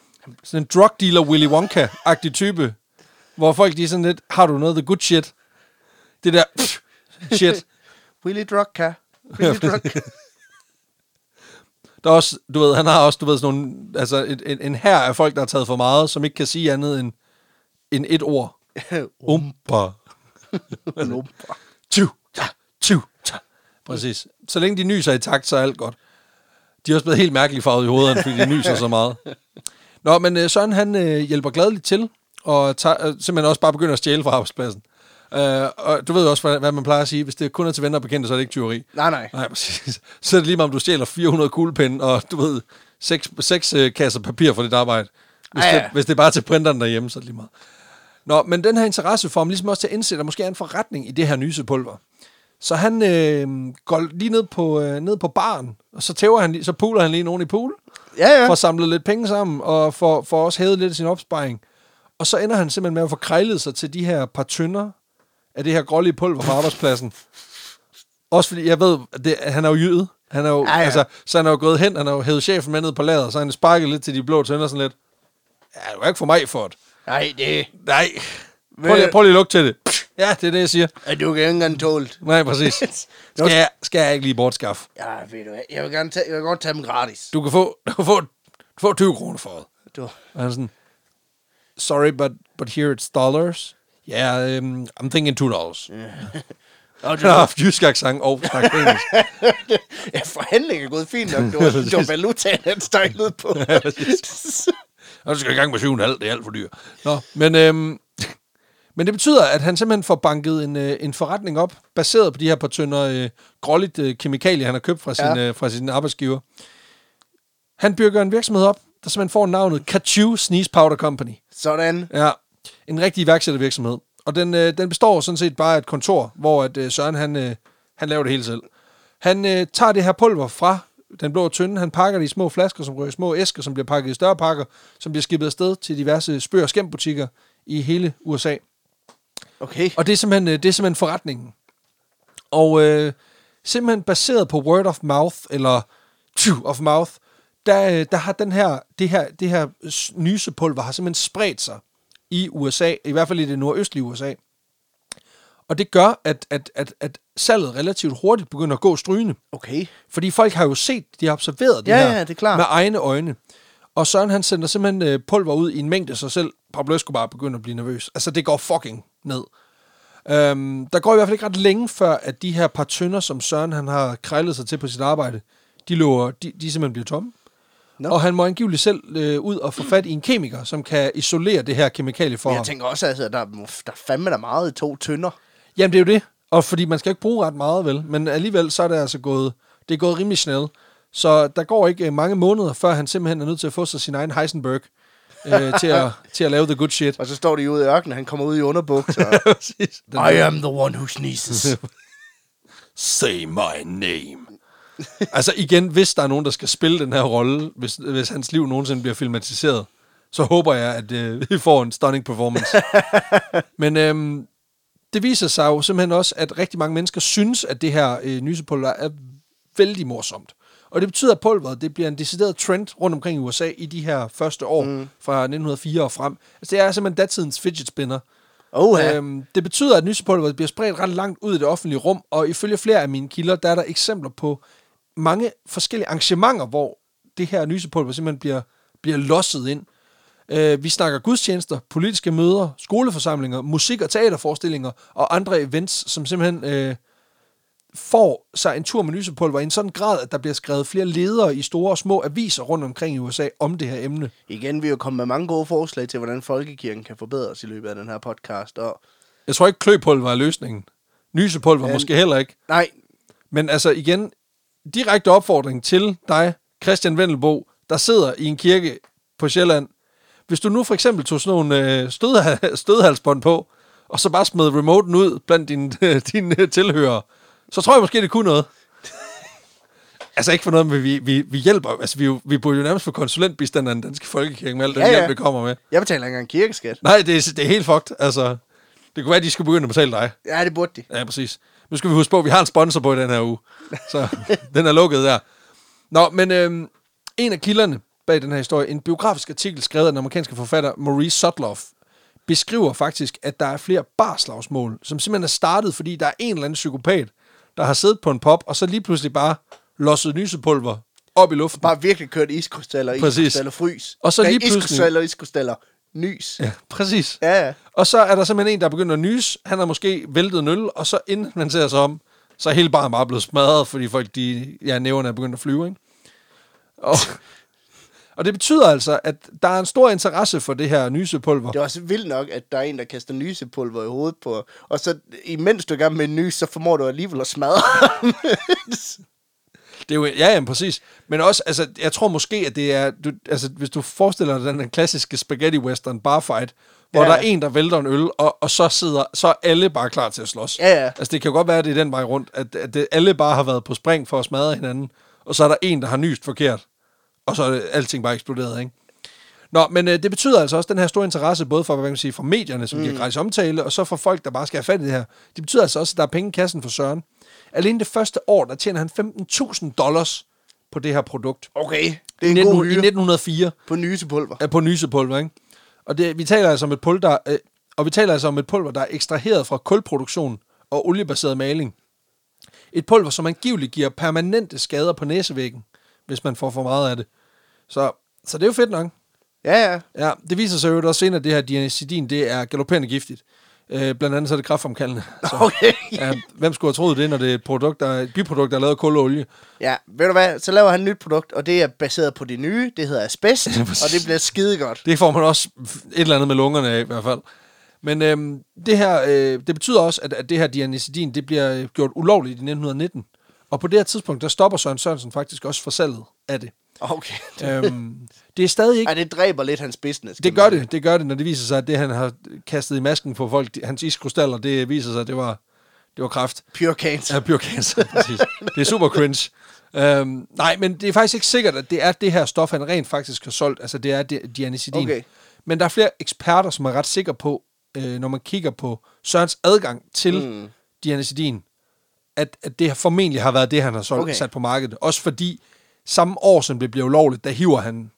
sådan en drug dealer Willy Wonka-agtig type, hvor folk de er sådan lidt, har du noget af the good shit? Det der pff, shit. Willy Drugka. Willy Drugka. Der er også, du ved, han har også, du ved, sådan nogle, altså et, en, en her af folk, der har taget for meget, som ikke kan sige andet end, end et ord. [laughs] Umpa. Lumper. Tju, ta, tju, ta. Præcis. Så længe de nyser i takt, så er alt godt. De er også blevet helt mærkeligt farvet i hovederne, fordi de nyser så meget. Nå, men øh, Søren, han øh, hjælper gladeligt til, og tager, øh, simpelthen også bare begynder at stjæle fra arbejdspladsen. Øh, og du ved også, hvad, hvad man plejer at sige. Hvis det kun er til venner og bekendte, så er det ikke tyveri. Nej, nej. Nej, præcis. Så er det lige meget, om du stjæler 400 kuglepinde, og du ved, seks, seks øh, kasser papir for dit arbejde. Hvis, ja. det, hvis det er bare til printeren derhjemme, så er det lige meget. Nå, men den her interesse får ham ligesom også til at indse, at der måske er en forretning i det her nysepulver. Så han øh, går lige ned på, øh, ned på baren, og så tæver han, lige- så puler han lige nogen i pool. Ja, ja. får samlet lidt penge sammen, og får, får også hævet lidt af sin opsparing. Og så ender han simpelthen med at få krejlet sig til de her par tønder af det her grålige pulver på arbejdspladsen. Også fordi, jeg ved, at det, han er jo jyde. Han er jo, Ja, ja. Altså, så han er jo gået hen, han har jo hævet chefen med ned på lageret, så han sparket lidt til de blå tønder sådan lidt. Ja, det var ikke for mig for det. Nej, det Nej. Prøv lige, prøv lige at lugte til det. Ja, det er det, jeg siger. er du kan ikke engang tåle. Nej, præcis. [laughs] Skal jeg, skal jeg ikke lige bortskaffe? Ja, ved du hvad, jeg vil gerne tage, jeg vil godt tage dem gratis. Du kan få, du kan få, du kan få 20 kroner for det. Du. Og han sådan, sorry, but, but here it's dollars. Yeah, um, I'm thinking two dollars. Og Han har haft jysk accent og snakket engelsk. [laughs] ja, forhandlingen er gået fint nok. Det var, [laughs] det var valutaen, han ud på. [laughs] Og du skal i gang med 7,5, det er alt for dyrt. Nå, men, øhm, men det betyder, at han simpelthen får banket en, øh, en forretning op, baseret på de her par tønder øh, gråligt øh, kemikalier, han har købt fra sin, Ja. ja. øh, fra sin arbejdsgiver. Han bygger en virksomhed op, der simpelthen får navnet Kachu Sneeze Powder Company. Sådan. Ja, en rigtig iværksættervirksomhed. Og den, øh, den består sådan set bare af et kontor, hvor at, øh, Søren han, øh, han laver det hele selv. Han øh, tager det her pulver fra den blå tynde, han pakker det i små flasker, som rører i små æsker, som bliver pakket i større pakker, som bliver skibet afsted til diverse spøg- og skæmbutikker i hele USA. Okay. Og det er simpelthen, øh, det er simpelthen forretningen. Og øh, simpelthen baseret på word of mouth, eller tju of mouth, der, øh, der har den her, det her, det her nysepulver har simpelthen spredt sig i USA, i hvert fald i det nordøstlige USA. Og det gør, at, at, at, at salget relativt hurtigt begynder at gå strygende. Okay. Fordi folk har jo set, de har observeret det Ja, her ja, det er klart. med egne øjne. Og Søren han sender simpelthen øh, pulver ud i en mængde, så selv Pablo Escobar begynder at blive nervøs. Altså det går fucking ned. Øhm, der går i hvert fald ikke ret længe før, at de her par tønder, som Søren han har krejlet sig til på sit arbejde, de, løber, de, de simpelthen bliver tomme. Nå. Og han må angiveligt selv øh, ud og få fat i en kemiker, som kan isolere det her kemikalie for Men ham. jeg tænker også, altså, der, der er fandme der meget i to tønder. Jamen, det er jo det. Og fordi man skal ikke bruge ret meget, vel? Men alligevel, så er det altså gået, det er gået rimelig snelt. Så der går ikke øh, mange måneder, før han simpelthen er nødt til at få sig sin egen Heisenberg øh, [laughs] til, at, til at lave the good shit. Og så står de ude i ørkenen, han kommer ud i underbukser. [laughs] Præcis. Den I am the one who sneezes. [laughs] Say my name. [laughs] altså igen, hvis der er nogen, der skal spille den her rolle, hvis, hvis hans liv nogensinde bliver filmatiseret, så håber jeg, at øh, [laughs] vi får en stunning performance. [laughs] Men øhm, det viser sig jo simpelthen også, at rigtig mange mennesker synes, at det her øh, nysepulver er vældig morsomt. Og det betyder, at pulveret det bliver en decideret trend rundt omkring i USA i de her første år, mm. fra 1904 og frem. Altså det er simpelthen datidens fidget spinner. Oh, ja. Øhm, det betyder, at nysepulveret bliver spredt ret langt ud i det offentlige rum, og ifølge flere af mine kilder, der er der eksempler på mange forskellige arrangementer, hvor det her nysepulver simpelthen bliver, bliver losset ind. Øh, vi snakker gudstjenester, politiske møder, skoleforsamlinger, musik- og teaterforestillinger og andre events, som simpelthen øh, får sig en tur med nysepulver i en sådan grad, at der bliver skrevet flere ledere i store og små aviser rundt omkring i USA om det her emne. Igen, vi er jo kommet med mange gode forslag til, hvordan folkekirken kan forbedres i løbet af den her podcast. Og Jeg tror ikke, kløpulver er løsningen. Nysepulver Ja. måske heller ikke. nej, Men altså igen, direkte opfordring til dig, Christian Vendelbo, der sidder i en kirke på Sjælland. Hvis du nu for eksempel tog sådan nogle øh, stød, [laughs] stødhalsbånd på, og så bare smed remoten ud blandt dine, [laughs] dine øh, tilhørere, så tror jeg måske, det kunne noget. [laughs] altså ikke for noget, men vi, vi, vi hjælper. Altså vi, vi burde jo nærmest få konsulentbistand af den danske folkekirke med alt den Ja, ja. hjælp, vi kommer med. jeg betaler ikke engang kirkeskat. Nej, det er, det er helt fucked. Altså, det kunne være, at de skulle begynde at betale dig. Ja, det burde de. Ja, præcis. Nu skal vi huske på, at vi har en sponsor på i den her uge. Så [laughs] den er lukket der. Nå, men øhm, en af kilderne bag den her historie, en biografisk artikel skrevet af den amerikanske forfatter Maurice Sutloff, beskriver faktisk, at der er flere barslagsmål, som simpelthen er startet, fordi der er en eller anden psykopat, der har siddet på en pop, og så lige pludselig bare losset nysepulver op i luften. Bare virkelig kørt iskrystaller, Præcis. iskrystaller, frys. Og så lige pludselig- Iskrystaller, iskrystaller, nys. Ja, præcis. Ja, ja. Og så er der simpelthen en, der begynder at nys. Han har måske væltet en øl, og så inden man ser sig om, så er hele baren bare blevet smadret, fordi folk, de, ja, næverne er begyndt at flyve, ikke? Og, [laughs] og det betyder altså, at der er en stor interesse for det her nysepulver. Det er også vildt nok, at der er en, der kaster nysepulver i hovedet på, og så imens du er i gang med en nys, så formår du alligevel at smadre. [laughs] Det er jo, ja, ja, præcis. Men også, altså, jeg tror måske, at det er, du, altså, hvis du forestiller dig den her klassiske spaghetti western bar fight, hvor Ja. der er en, der vælter en øl, og, og så sidder, så er alle bare klar til at slås. Ja, ja. Altså, det kan jo godt være, at det er den vej rundt, at, at det, alle bare har været på spring for at smadre hinanden, og så er der en, der har nyst forkert, Og så er det, alting bare eksploderet, ikke? Nå, men øh, det betyder altså også den her store interesse, både for, hvad kan man sige, for medierne, som mm. giver gratis omtale, og så for folk, der bare skal have fat i det her. Det betyder altså også, at der er penge i kassen for Søren. Alene det første år, der tjener han 15.000 dollars på det her produkt. Okay, I, det er en 19, god I hyre 1904 på nysepulver. er på nysepulver, ikke? Og det, vi taler altså om et pulver, der, øh, og vi taler altså om et pulver, der er ekstraheret fra kulproduktion og oliebaseret maling. Et pulver, som angiveligt giver permanente skader på næsevæggen, hvis man får for meget af det. Så, så det er jo fedt nok. Ja, ja. Ja, det viser sig jo også senere, at det her dianesidin, det er galopperende giftigt. Øh, blandt andet så er det kraftfremkaldende. [laughs] Så, Okay. ja, hvem skulle have troet det, når det er et, produkt, der, et biprodukt, der er lavet af kul og olie? Ja, ved du hvad, så laver han et nyt produkt, og det er baseret på det nye, det hedder asbest, [laughs] og det bliver skide godt. Det får man også et eller andet med lungerne af, i hvert fald. Men øhm, det her, øh, det betyder også, at, at det her dianicidin, det bliver øh, gjort ulovligt i 1919. Og på det her tidspunkt, der stopper Søren Sørensen faktisk også for salget af det. Okay. øhm, det er stadig ikke... Ej, det dræber lidt hans business. Det gør man- det, det gør det, når det viser sig, at det, han har kastet i masken på folk, hans iskrystaller, det viser sig, at det var, det var kraft. Pure cancer. Ja, pure cancer, [laughs] præcis. Det er super cringe. Øhm, nej, men det er faktisk ikke sikkert, at det er det her stof, han rent faktisk har solgt. Altså, det er di- dianicidin. Okay. Men der er flere eksperter, som er ret sikre på, øh, når man kigger på Sørens adgang til mm. dianicidin, at, at det formentlig har været det, han har solgt. Okay. sat på markedet. Også fordi samme år, som det bliver ulovligt, der hiver han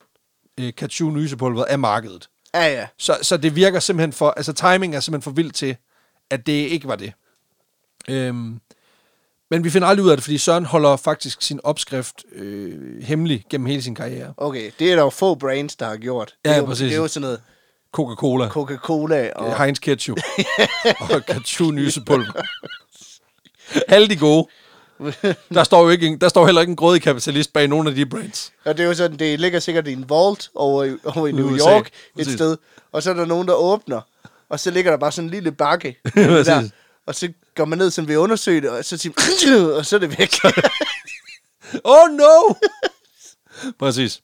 øh, Kachu nysepulveret af markedet. Ja, ja. Så, så det virker simpelthen for, altså timing er simpelthen for vildt til, at det ikke var det. Øhm, men vi finder aldrig ud af det, fordi Søren holder faktisk sin opskrift øh, hemmelig gennem hele sin karriere. Okay, det er der jo få brands, der har gjort. Ja, det er jo, præcis. Det er jo sådan noget Coca-Cola, Coca-Cola og... og... Heinz Ketchup [laughs] og Kachu nysepulver. Alle de gode. [laughs] Der står jo ikke, en- der står heller ikke en grådig kapitalist bag nogen af de brands. Og det er jo sådan, det ligger sikkert i en vault over i, over i New USA, York et præcis. sted. Og så er der nogen, der åbner. Og så ligger der bare sådan en lille bakke. [laughs] Der, og så går man ned, som vi undersøger det, og så siger [laughs] og så er det væk. Oh no! Præcis.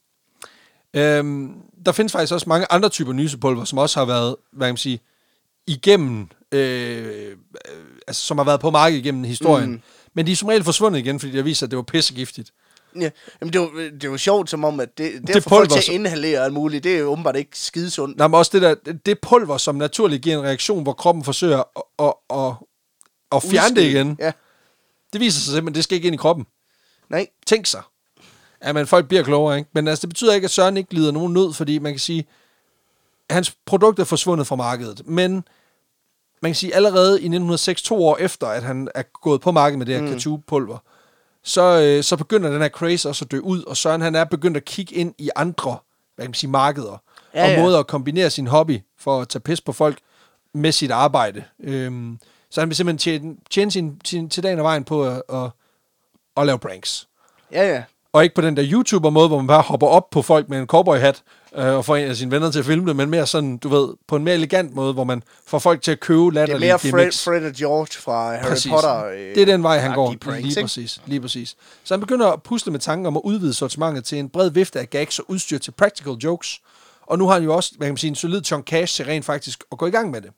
Øhm, der findes faktisk også mange andre typer nysepulver, som også har været, hvad kan man sige, igennem, øh, øh, altså som har været på markedet igennem historien. Mm. Men de er som regel forsvundet igen, fordi det viser, at det var pissegiftigt. ja, jamen det er, jo, det jo sjovt, som om, at det, det, Det det folk pulver, til at inhalere alt muligt, det er jo åbenbart ikke skidesundt. Nej, men også det der, det pulver, som naturligt giver en reaktion, hvor kroppen forsøger at, at, at, at fjerne det igen. Ja, Det viser sig simpelthen, at det skal ikke ind i kroppen. nej. Tænk sig. Ja, men folk bliver klogere, ikke? Men altså, det betyder ikke, at Søren ikke lider nogen nød, fordi man kan sige, at hans produkt er forsvundet fra markedet. Men man kan sige, allerede i 1906, to år efter, at han er gået på markedet med det her mm. pulver så, øh, så begynder den her craze også at dø ud, og Søren han er begyndt at kigge ind i andre hvad kan man sige, markeder, ja, og ja. måder at kombinere sin hobby for at tage pis på folk med sit arbejde. Øhm, så han vil simpelthen tjene, tjene sin, sin, til dagen og vejen på at, at, at lave pranks. Ja, ja. Og ikke på den der YouTuber-måde, hvor man bare hopper op på folk med en cowboy-hat øh, og får en af sine venner til at filme det, men mere sådan, du ved, på en mere elegant måde, hvor man får folk til at købe Det er latterlige mere Fred, gimmicks. Fred og George fra Harry Præcis. Potter. Øh, det er den vej, han går. agtige pranks, lige præcis, lige præcis. Så han begynder at pusle med tanken om at udvide sortimentet til en bred vifte af gags og udstyr til practical jokes. Og nu har han jo også, hvad kan man sige, en solid chunk cash til rent faktisk at gå i gang med det.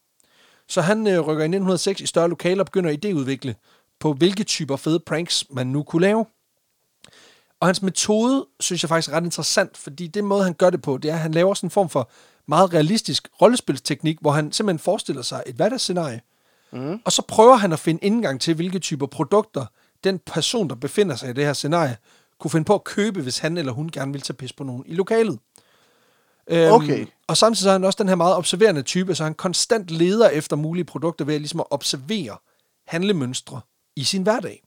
Så han øh, rykker i 1906 i større lokaler og begynder at idéudvikle på, hvilke typer fede pranks man nu kunne lave. Og hans metode, synes jeg faktisk er ret interessant, fordi det måde, han gør det på, det er, at han laver sådan en form for meget realistisk rollespilsteknik, hvor han simpelthen forestiller sig et hverdagsscenarie, mm. og så prøver han at finde indgang til, hvilke typer produkter den person, der befinder sig i det her scenarie, kunne finde på at købe, hvis han eller hun gerne vil tage pis på nogen i lokalet. Øhm, Okay. Og samtidig så er han også den her meget observerende type, så han konstant leder efter mulige produkter ved at, ligesom at observere handlemønstre i sin hverdag.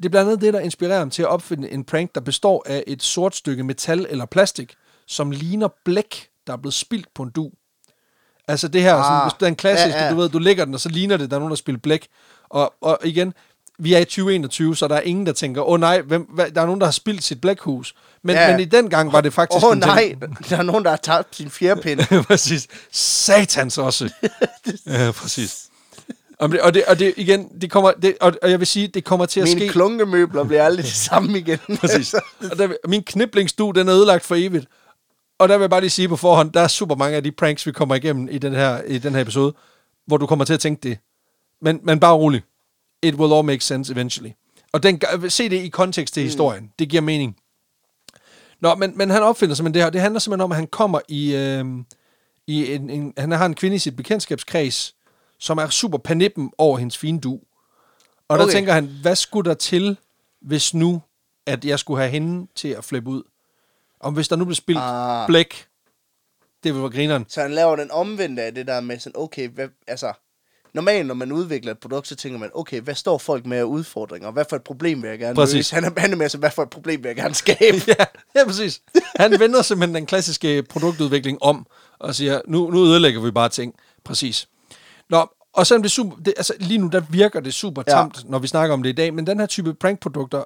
Det er blandt andet det, der inspirerer ham til at opfinde en prank, der består af et sort stykke metal eller plastik, som ligner blæk, der er blevet spildt på en du. Altså det her, ah, sådan, Ah, hvis det er en klassisk, ja, ja. du ved, du lægger den, og så ligner det, der er nogen, der spiller blæk. Og, og igen, vi er i 2021, så der er ingen, der tænker, åh oh, nej, hvem, hvad, der er nogen, der har spildt sit blækhus. Men, Ja. men i den gang var det faktisk... Åh oh, nej, [laughs] der er nogen, der har tabt sin fjerpind. [laughs] præcis. Satans også. [laughs] ja, præcis. Og det, og det, og det igen, det kommer, det, og, og jeg vil sige, det kommer til at Mine ske... klunkemøbler bliver aldrig det samme igen. [laughs] Præcis. Og der, min kniblingsstue, den er ødelagt for evigt. Og der vil jeg bare lige sige på forhånd, der er super mange af de pranks, vi kommer igennem i den her, i den her episode, hvor du kommer til at tænke det. Men, men bare rolig. It will all make sense eventually. Og den, se det i kontekst til historien. Det giver mening. Nå, men, men han opfinder simpelthen det her. Det handler simpelthen om, at han kommer i... Øh, i en, en, han har en kvinde i sit bekendtskabskreds, som er super panippen over hendes fine du. Og der Okay. tænker han, hvad skulle der til, hvis nu, at jeg skulle have hende til at flippe ud? Om hvis der nu blev spildt Ah. blæk, det vil være grineren. Så han laver den omvendte af det der med sådan, okay, hvad, altså, normalt når man udvikler et produkt, så tænker man, okay, hvad står folk med af udfordringer? Hvad for et problem vil jeg gerne Præcis. løse? Han er, han er med, så hvad for et problem vil jeg gerne skabe? [laughs] ja, ja, præcis. Han vender simpelthen den klassiske produktudvikling om, og siger, nu, nu ødelægger vi bare ting. Præcis. Nå, og selvom det er super, det, altså lige nu, der virker det super Ja. tamt, ja. når vi snakker om det i dag, men den her type prankprodukter,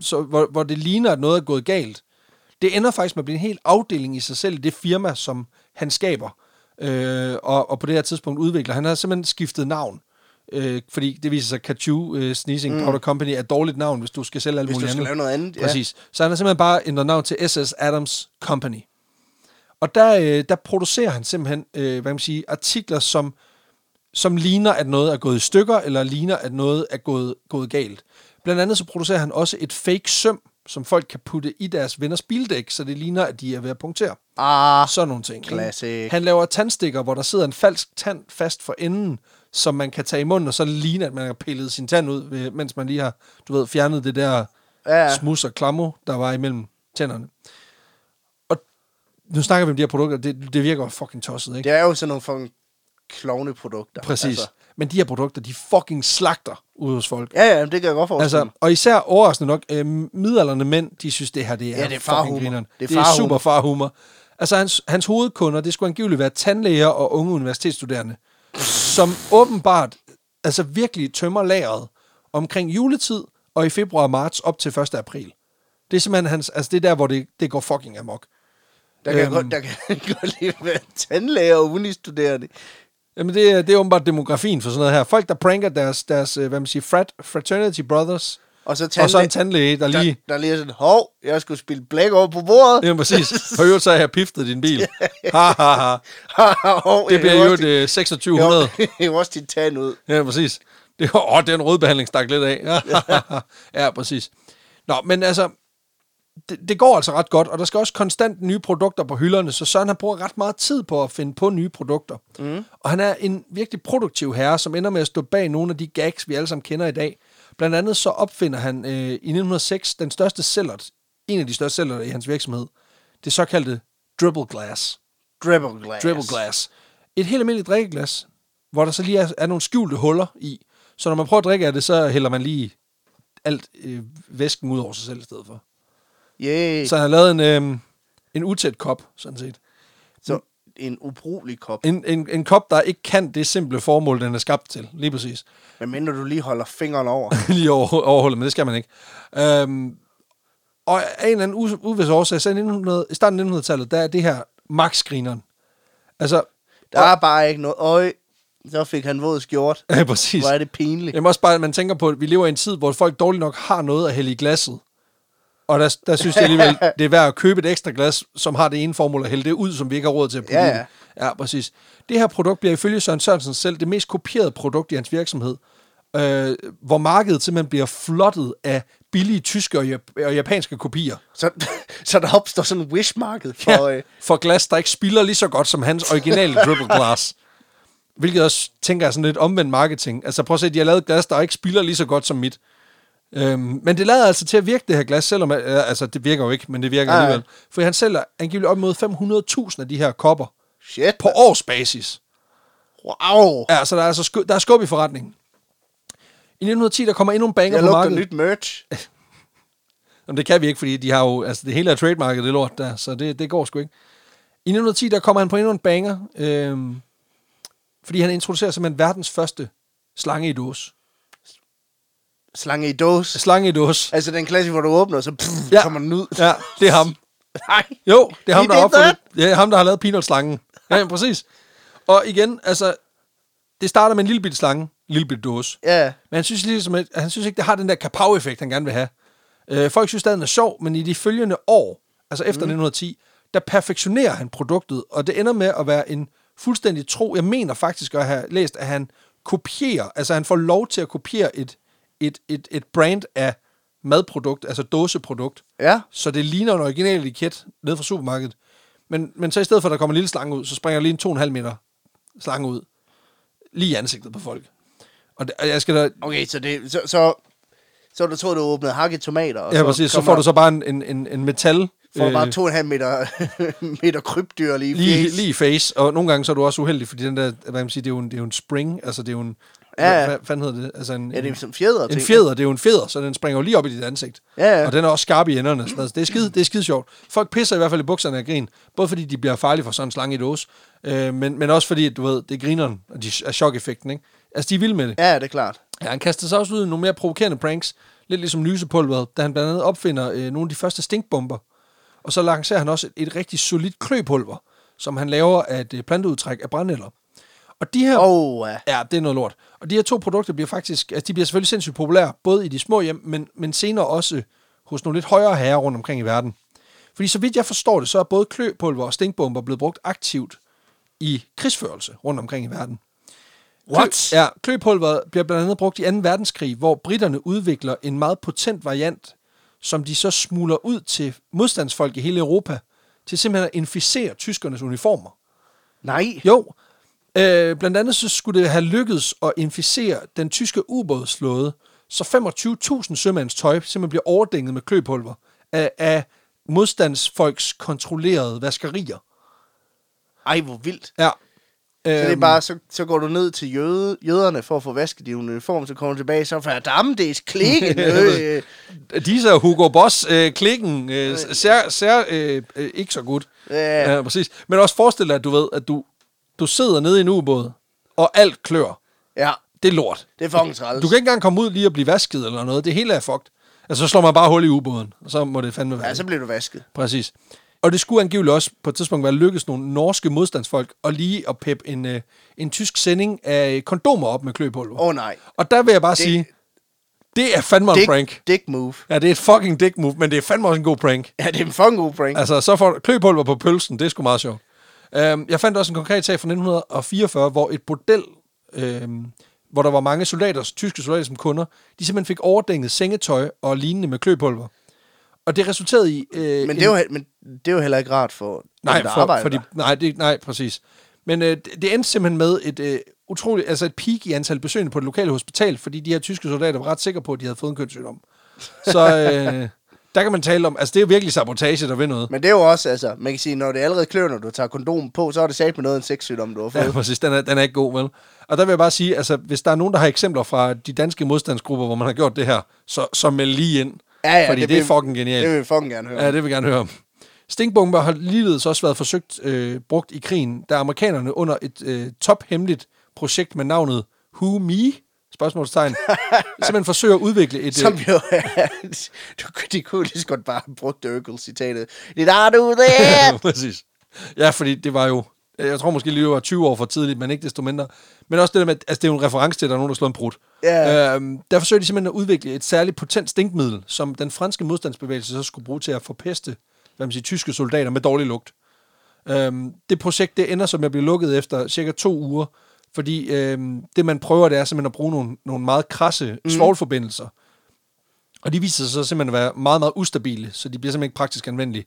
så, hvor, hvor det ligner, at noget er gået galt, det ender faktisk med at blive en hel afdeling i sig selv, i det firma, som han skaber, øh, og, og på det her tidspunkt udvikler. Han har simpelthen skiftet navn, øh, fordi det viser sig, at Kachu øh, Sneezing mm. Powder Company er et dårligt navn, hvis du skal sælge alt Hvis du muligt skal andet. lave noget andet. Præcis. Så han har simpelthen bare ændret navn til SS Adams Company. Og der, øh, der producerer han simpelthen, øh, hvad kan man sige, artikler, som, som ligner, at noget er gået i stykker, eller ligner, at noget er gået, gået galt. Blandt andet så producerer han også et fake søm, som folk kan putte i deres venners bildæk, så det ligner, at de er ved at punktere. Ah, Sådan nogle ting. Classic. Han laver tandstikker, hvor der sidder en falsk tand fast for enden, som man kan tage i munden, og så ligner, at man har pillet sin tand ud, mens man lige har, du ved, fjernet det der Ja, smus og klammer, der var imellem tænderne. Og nu snakker vi om de her produkter, det, det virker fucking tosset, ikke? det er jo sådan nogle fucking klovne produkter. Præcis. Altså. Men de her produkter, de fucking slagter ud hos folk. Ja, ja, det kan jeg godt forestille Altså, og især overraskende nok, øh, midalderne mænd, de synes, det her det er, Ja, det er farhumor. Det er Det er, super farhumor. Altså, hans, hans hovedkunder, det skulle angiveligt være tandlæger og unge universitetsstuderende, som åbenbart, altså virkelig tømmer lageret omkring juletid og i februar og marts op til 1. april. Det er simpelthen hans, altså det er der, hvor det, det går fucking amok. Der kan, Øhm. godt, der kan [laughs] godt lige være tandlæger og unistuderende. Jamen, det er, det er åbenbart demografien for sådan noget her. Folk, der pranker deres, deres øh, hvad man siger, frat, fraternity brothers, Og så, og så en tandlæ- tandlæge, der lige... der, der lige er sådan, hov, jeg skulle spille blæk over på bordet. Ja, præcis. For øvrigt så har jeg piftet din bil. [laughs] Ha, ha, ha. [laughs] Det bliver jo det 2600. din- Jeg også din tand ud. Ja, præcis. Det, åh, den rødbehandling stak lidt af. [laughs] ja, præcis. Nå, men altså, det, det går altså ret godt, og der skal også konstant nye produkter på hylderne, så Søren han bruger ret meget tid på at finde på nye produkter. Mm. Og han er en virkelig produktiv herre, som ender med at stå bag nogle af de gags, vi alle sammen kender i dag. Blandt andet så opfinder han øh, i 1906 den største sælger, en af de største sælger i hans virksomhed, det såkaldte dribble glass. Dribble glass. Dribble glass. Et helt almindeligt drikkeglas, hvor der så lige er, er nogle skjulte huller i. Så når man prøver at drikke af det, så hælder man lige alt øh, væsken ud over sig selv i stedet for. Yeah. Så han har lavet en, øh, en utæt kop, sådan set. Så en ubrugelig kop. En, en, en kop, der ikke kan det simple formål, den er skabt til. Lige præcis. Men mindre du lige holder fingeren over. [laughs] lige over, overholdet, men det skal man ikke. Øhm, og af en eller anden u- uvis årsag, så i 1900, i starten af 1900-tallet, der er det her max-grineren. Altså, Der er bare ikke noget. Øj, så fik han våd skjort. ja, præcis. Hvor er det pinligt. Jamen også bare, at man tænker på, at vi lever i en tid, hvor folk dårligt nok har noget at hælde i glasset. Og der, der synes jeg alligevel, [laughs] det er værd at købe et ekstra glas, som har det ene formål at hælde det ud, som vi ikke har råd til at putte Ja, ja. Ja, præcis. Det her produkt bliver ifølge Søren Sørensen selv det mest kopierede produkt i hans virksomhed, øh, hvor markedet simpelthen bliver flottet af billige tyske og, jap- og japanske kopier. Så, [laughs] så der opstår sådan en wish-marked for... Ja, Øh, for glas, der ikke spilder lige så godt som hans originale [laughs] dribble glass. Hvilket også tænker jeg sådan lidt omvendt marketing. Altså prøv at se, de har lavet glas, der ikke spilder lige så godt som mit. Øhm, men det lader altså til at virke, det her glas, selvom, øh, altså det virker jo ikke, men det virker ja. alligevel. For han sælger angiveligt op mod 500.000 af de her kopper shit. på årsbasis. Wow. Ja, så der er, altså sku, der er skub i forretningen. I 1910, der kommer endnu en banger Jeg på markedet. nyt merch. [laughs] Jamen, det kan vi ikke, fordi de har jo, altså det hele er trademarket, det lort der, så det, det går sgu ikke. I 1910, der kommer han på endnu en banger, øhm, fordi han introducerer simpelthen verdens første slange i dåse. Slange i dåse. Slange i dåse. Altså den klasse, hvor du åbner, og så pff, Ja. kommer den ud. Ja, det er ham. [laughs] Nej. Jo, det er ham, He der har opfundet. Ja, det er ham, der har lavet peanut-slangen. Ja, ja, præcis. Og igen, altså, det starter med en lille bitte slange, en lille bitte dåse. Ja. Men han synes, ligesom, at, han synes ikke, det har den der kapav-effekt, han gerne vil have. Øh, folk synes stadig, den er sjov, men i de følgende år, altså efter mm. 1910, der perfektionerer han produktet, og det ender med at være en fuldstændig tro. Jeg mener faktisk at have læst, at han kopierer, altså han får lov til at kopiere et, et, et, et brand af madprodukt, altså dåseprodukt. Ja. Så det ligner en original etiket nede fra supermarkedet. Men, men så i stedet for, at der kommer en lille slange ud, så springer lige en 2,5 meter slange ud. Lige i ansigtet på folk. Og, det, og jeg skal da... Okay, så det... Så, så, så du tror, du åbnede hakket tomater, og Ja, præcis. Så får du så bare en, en, en, en metal... får øh, bare to og en halv meter, [laughs] meter krybdyr lige i lige, face. lige i face, og nogle gange så er du også uheldig, fordi den der, hvad kan man sige, det er jo en, det er jo en spring, altså det er jo en, Ja, hvad, fanden hedder det? Altså en, Ja, det er en, som fjeder. en fjeder, det er jo en fjeder, så den springer jo lige op i dit ansigt. Ja, ja. Og den er også skarp i enderne. Så det er skide, det er skide sjovt. Folk pisser i hvert fald i bukserne af grin. Både fordi de bliver farlige for sådan en slange i dåse, øh, men, men også fordi, du ved, det er grineren, og de er chok-effekten, ikke? Altså, de er vilde med det. Ja, det er klart. Ja, han kaster sig også ud i nogle mere provokerende pranks, lidt ligesom lysepulveret, da han blandt andet opfinder øh, nogle af de første stinkbomber. Og så lancerer han også et, et rigtig solidt kløpulver, som han laver af et øh, planteudtræk af brændenælder. Og de her... Oh, ja. Ja, det er noget lort. Og de her to produkter bliver faktisk, altså de bliver selvfølgelig sindssygt populære, både i de små hjem, men, men senere også hos nogle lidt højere herrer rundt omkring i verden. Fordi så vidt jeg forstår det, så er både kløpulver og stinkbomber blevet brugt aktivt i krigsførelse rundt omkring i verden. What? Ja, kløpulveret bliver blandt andet brugt i 2. verdenskrig, hvor britterne udvikler en meget potent variant, som de så smuler ud til modstandsfolk i hele Europa, til simpelthen at inficere tyskernes uniformer. Nej. Jo, øh, blandt andet så skulle det have lykkedes at inficere den tyske ubådsflåde, så 25.000 sømands tøj simpelthen bliver overdænget med kløpulver af, af modstandsfolks kontrollerede vaskerier. Ej, hvor vildt. Ja. Så det er Øhm, bare, så, så går du ned til jøde, jøderne for at få vasket din uniform, så kommer du tilbage, så får damme, det er klikken. øh, [laughs] Disse er Hugo Boss øh, klikken øh, ser, ser øh, øh, ikke så godt. Ja. ja, præcis. Men også forestil dig, at du ved, at du, du sidder nede i en ubåd, og alt klør. ja, Det er lort. det er fucking træls. Du kan ikke engang komme ud lige og blive vasket eller noget. Det hele er fucked. Altså, så slår man bare hul i ubåden, og så må det fandme være. Ja, så bliver du vasket. Præcis. Og det skulle angiveligt også på et tidspunkt være lykkes nogle norske modstandsfolk og lige at peppe en, øh, en tysk sending af kondomer op med kløpulver. Åh oh, nej. Og der vil jeg bare Det- sige, det er fandme en Dick, prank. dick move. Ja, det er et fucking dick move, men det er fandme også en god prank. Ja, det er en fucking god prank. Altså, så får kløpulver på pølsen, det er sgu meget sjovt. Øhm, jeg fandt også en konkret sag fra 1944, hvor et bordel, øhm, hvor der var mange soldater, tyske soldater som kunder, de simpelthen fik overdænget sengetøj og lignende med kløpulver. Og det resulterede i... Øh, men, det jo, he- men det er jo heller ikke rart for nej, dem, der for, arbejder for de, der. nej, det, nej, præcis. Men øh, det, det endte simpelthen med et øh, utroligt, altså et peak i antal besøgende på det lokale hospital, fordi de her tyske soldater var ret sikre på, at de havde fået en kønssygdom. Så [laughs] øh, der kan man tale om, altså det er virkelig sabotage, der vil noget. Men det er jo også, altså, man kan sige, når det allerede klør, når du tager kondom på, så er det sat med noget af en sexsygdom, du har fået. Ja, præcis. Den er, den er ikke god, vel? Og der vil jeg bare sige, altså, hvis der er nogen, der har eksempler fra de danske modstandsgrupper, hvor man har gjort det her, så, så meld lige ind. Ja, ja, fordi det, det er fucking genialt. Det vil vi fucking gerne høre. Ja, det vil jeg gerne høre om. Stinkbomber har ligeledes også været forsøgt øh, brugt i krigen, da amerikanerne under et øh, tophemmeligt projekt med navnet Who Me? Spørgsmålstegn. simpelthen forsøger at udvikle et... Som Øh, jo [laughs] du, de kunne lige så godt bare have brugt Urkel-citatet. Did I do that? [laughs] præcis. Ja, fordi det var jo... Jeg tror måske lige, det var 20 år for tidligt, men ikke desto mindre. Men også det der med, altså det er jo en reference til, at der er nogen, der slår en brud. Ja. Øhm, der forsøgte de simpelthen at udvikle et særligt potent stinkmiddel, som den franske modstandsbevægelse så skulle bruge til at forpeste hvad man siger, tyske soldater med dårlig lugt. Øhm, det projekt det ender som at blive lukket efter cirka to uger, fordi øhm, det man prøver, det er simpelthen at bruge nogle, nogle meget krasse mm. svovlforbindelser. Og de viser sig så simpelthen at være meget, meget ustabile, så de bliver simpelthen ikke praktisk anvendelige.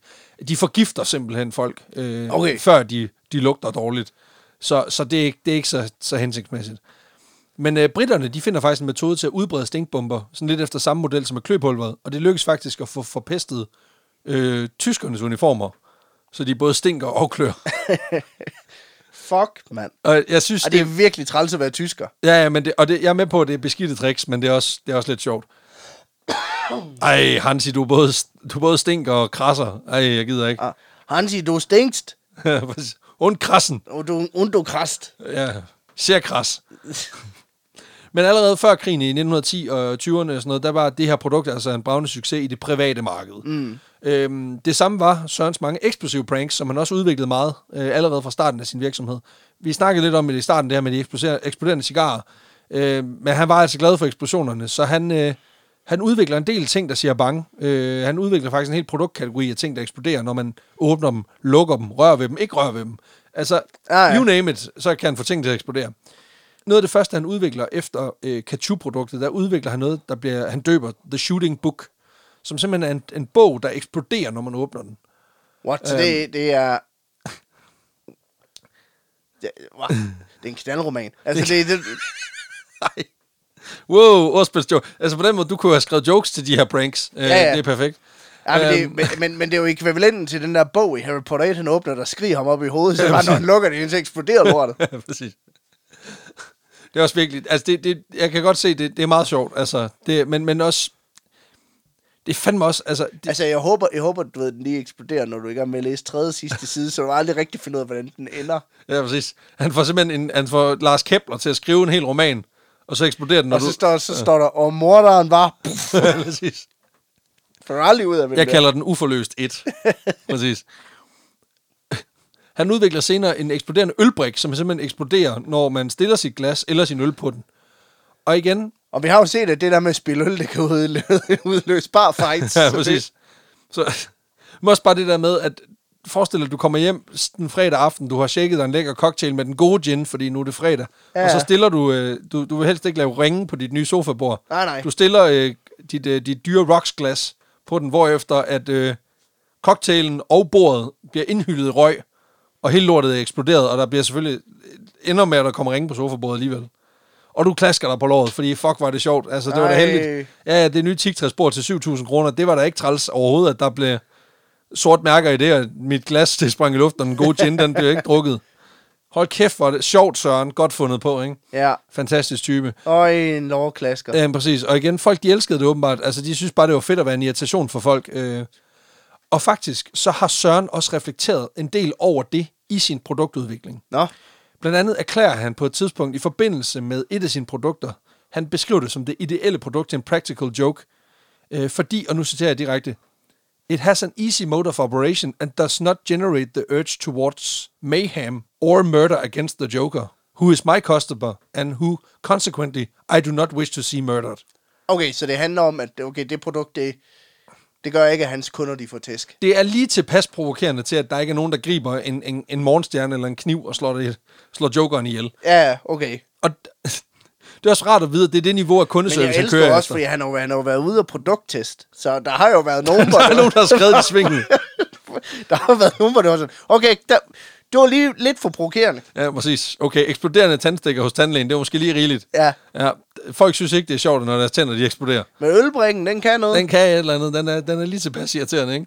De forgifter simpelthen folk, øh, Okay. før de, de lugter dårligt. Så, så det er ikke, det er ikke så, så hensigtsmæssigt. Men øh, britterne, de finder faktisk en metode til at udbrede stinkbomber, sådan lidt efter samme model som med kløpulveret, og det lykkes faktisk at få forpestet øh, tyskernes uniformer, så de både stinker og klør. [laughs] Fuck, mand. Og jeg synes, Og det er virkelig træls at være tysker. Ja, ja, men det, og det, jeg er med på, at det er beskidte tricks, men det er også, det er også lidt sjovt. [coughs] Ej, Hansi, du både, du både stinker og krasser. Ej, jeg gider ikke. Ah, Hansi, du stinkst, [laughs] Und krassen. og du, und du krast. Ja, ser kras. Men allerede før krigen i 1910 og 20'erne og sådan noget, der var det her produkt altså en bravende succes i det private marked. Mm. Øhm, det samme var Sørens mange eksplosive pranks, som han også udviklede meget øh, allerede fra starten af sin virksomhed. Vi snakkede lidt om det i starten, det her med de eksploder- eksploderende cigarer. Øh, men han var altså glad for eksplosionerne, så han, øh, han udvikler en del ting, der siger bang. Øh, han udvikler faktisk en hel produktkategori af ting, der eksploderer, når man åbner dem, lukker dem, rører ved dem, ikke rører ved dem. Altså, Ah, ja. you name it, så kan han få ting til at eksplodere. Noget af det første, han udvikler efter øh, Kachu-produktet, der udvikler han noget, der bliver, han døber The Shooting Book, som simpelthen er en, en bog, der eksploderer, når man åbner den. What? Øhm. det, det er... [laughs] Det, wow. det er en knaldroman. Altså, det, det, [laughs] Nej. Wow, ordspilsjoke. Altså på den måde, du kunne have skrevet jokes til de her pranks. Øh, Ja, ja. Det er perfekt. ja, men, det, Øhm. men, men, men det er jo ekvivalenten til den der bog i Harry Potter 1, han åbner, der skriger ham op i hovedet, så bare når han lukker det, så eksploderer lortet. [laughs] Ja, præcis. Det er også virkelig... Altså, det, det, jeg kan godt se, det, det er meget sjovt. Altså, det, men, men også... Det er fandme også... Altså, det, Altså, jeg håber, jeg håber, du ved, den lige eksploderer, når du er i gang med at læse tredje sidste [laughs] side, så du aldrig rigtig finder ud af, hvordan den ender. ja, præcis. Han får simpelthen en, han får Lars Kepler til at skrive en hel roman, og så eksploderer den, Og så du... står, så står der, og morderen var... Puff, [laughs] præcis. du aldrig ud af, Jeg det er. kalder den uforløst 1. [laughs] Præcis. Han udvikler senere en eksploderende ølbrik, som simpelthen eksploderer, når man stiller sit glas eller sin øl på den. Og igen, Og vi har jo set, at det der med at spille øl, det kan udløse, bare fights. [laughs] ja, præcis. Så, men også bare det der med, at forestil dig, at du kommer hjem den fredag aften, du har shaket dig en lækker cocktail med den gode gin, fordi nu er det fredag, ja. Og så stiller du, øh, du, du vil helst ikke lave ringe på dit nye sofabord. Nej, nej. Du stiller øh, dit, øh, dit dyre rocks glas på den, hvorefter at øh, cocktailen og bordet bliver indhyldet i røg, og hele lortet er eksploderet, og der bliver selvfølgelig ender med, at der kommer ringe på sofabordet alligevel. Og du klasker dig på låret, fordi fuck var det sjovt. Altså, det var da Ej. heldigt. Ja, det nye tigtræsbord til 7.000 kroner, det var da ikke træls overhovedet, at der blev sort mærker i det, og mit glas, det sprang i luften, og den gode gin, den blev ikke drukket. Hold kæft, var det sjovt, Søren. Godt fundet på, ikke? Ja, Fantastisk type. og en lovklasker. Ja, præcis. Og igen, folk de elskede det åbenbart. Altså, de synes bare, det var fedt at være en irritation for folk. Øh. Og faktisk, så har Søren også reflekteret en del over det i sin produktudvikling. Nå, Blandt andet erklærer han på et tidspunkt i forbindelse med et af sine produkter, han beskriver det som det ideelle produkt til en practical joke, øh, fordi, og nu citerer jeg direkte, It has an easy mode of operation and does not generate the urge towards mayhem or murder against the joker, who is my customer and who, consequently, I do not wish to see murdered. okay, så det handler om, at okay, det produkt, det, det gør ikke, at hans kunder de får tæsk. Det er lige tilpas provokerende til, at der ikke er nogen, der griber en, en, en morgenstjerne eller en kniv og slår, det, slår jokeren ihjel. Ja, okay. Og [laughs] det er også rart at vide, at det er det niveau af Men kundeservice, jeg han elsker kører også, efter. fordi han har, jo- han har jo været ude og produkttest. Så der har jo været nogen, [laughs] hvor Der er nogen, der har skrevet i svinget. [laughs] der har været nogen, det var sådan, okay, der, det var lige lidt for provokerende. Ja, præcis. Okay, eksploderende tandstikker hos tandlægen, det er måske lige rigeligt. Ja, Ja, folk synes ikke, det er sjovt, når deres tænder de eksploderer. men ølbringen, den kan noget. Den kan et eller andet. Den er, den er lige tilpas irriterende, ikke?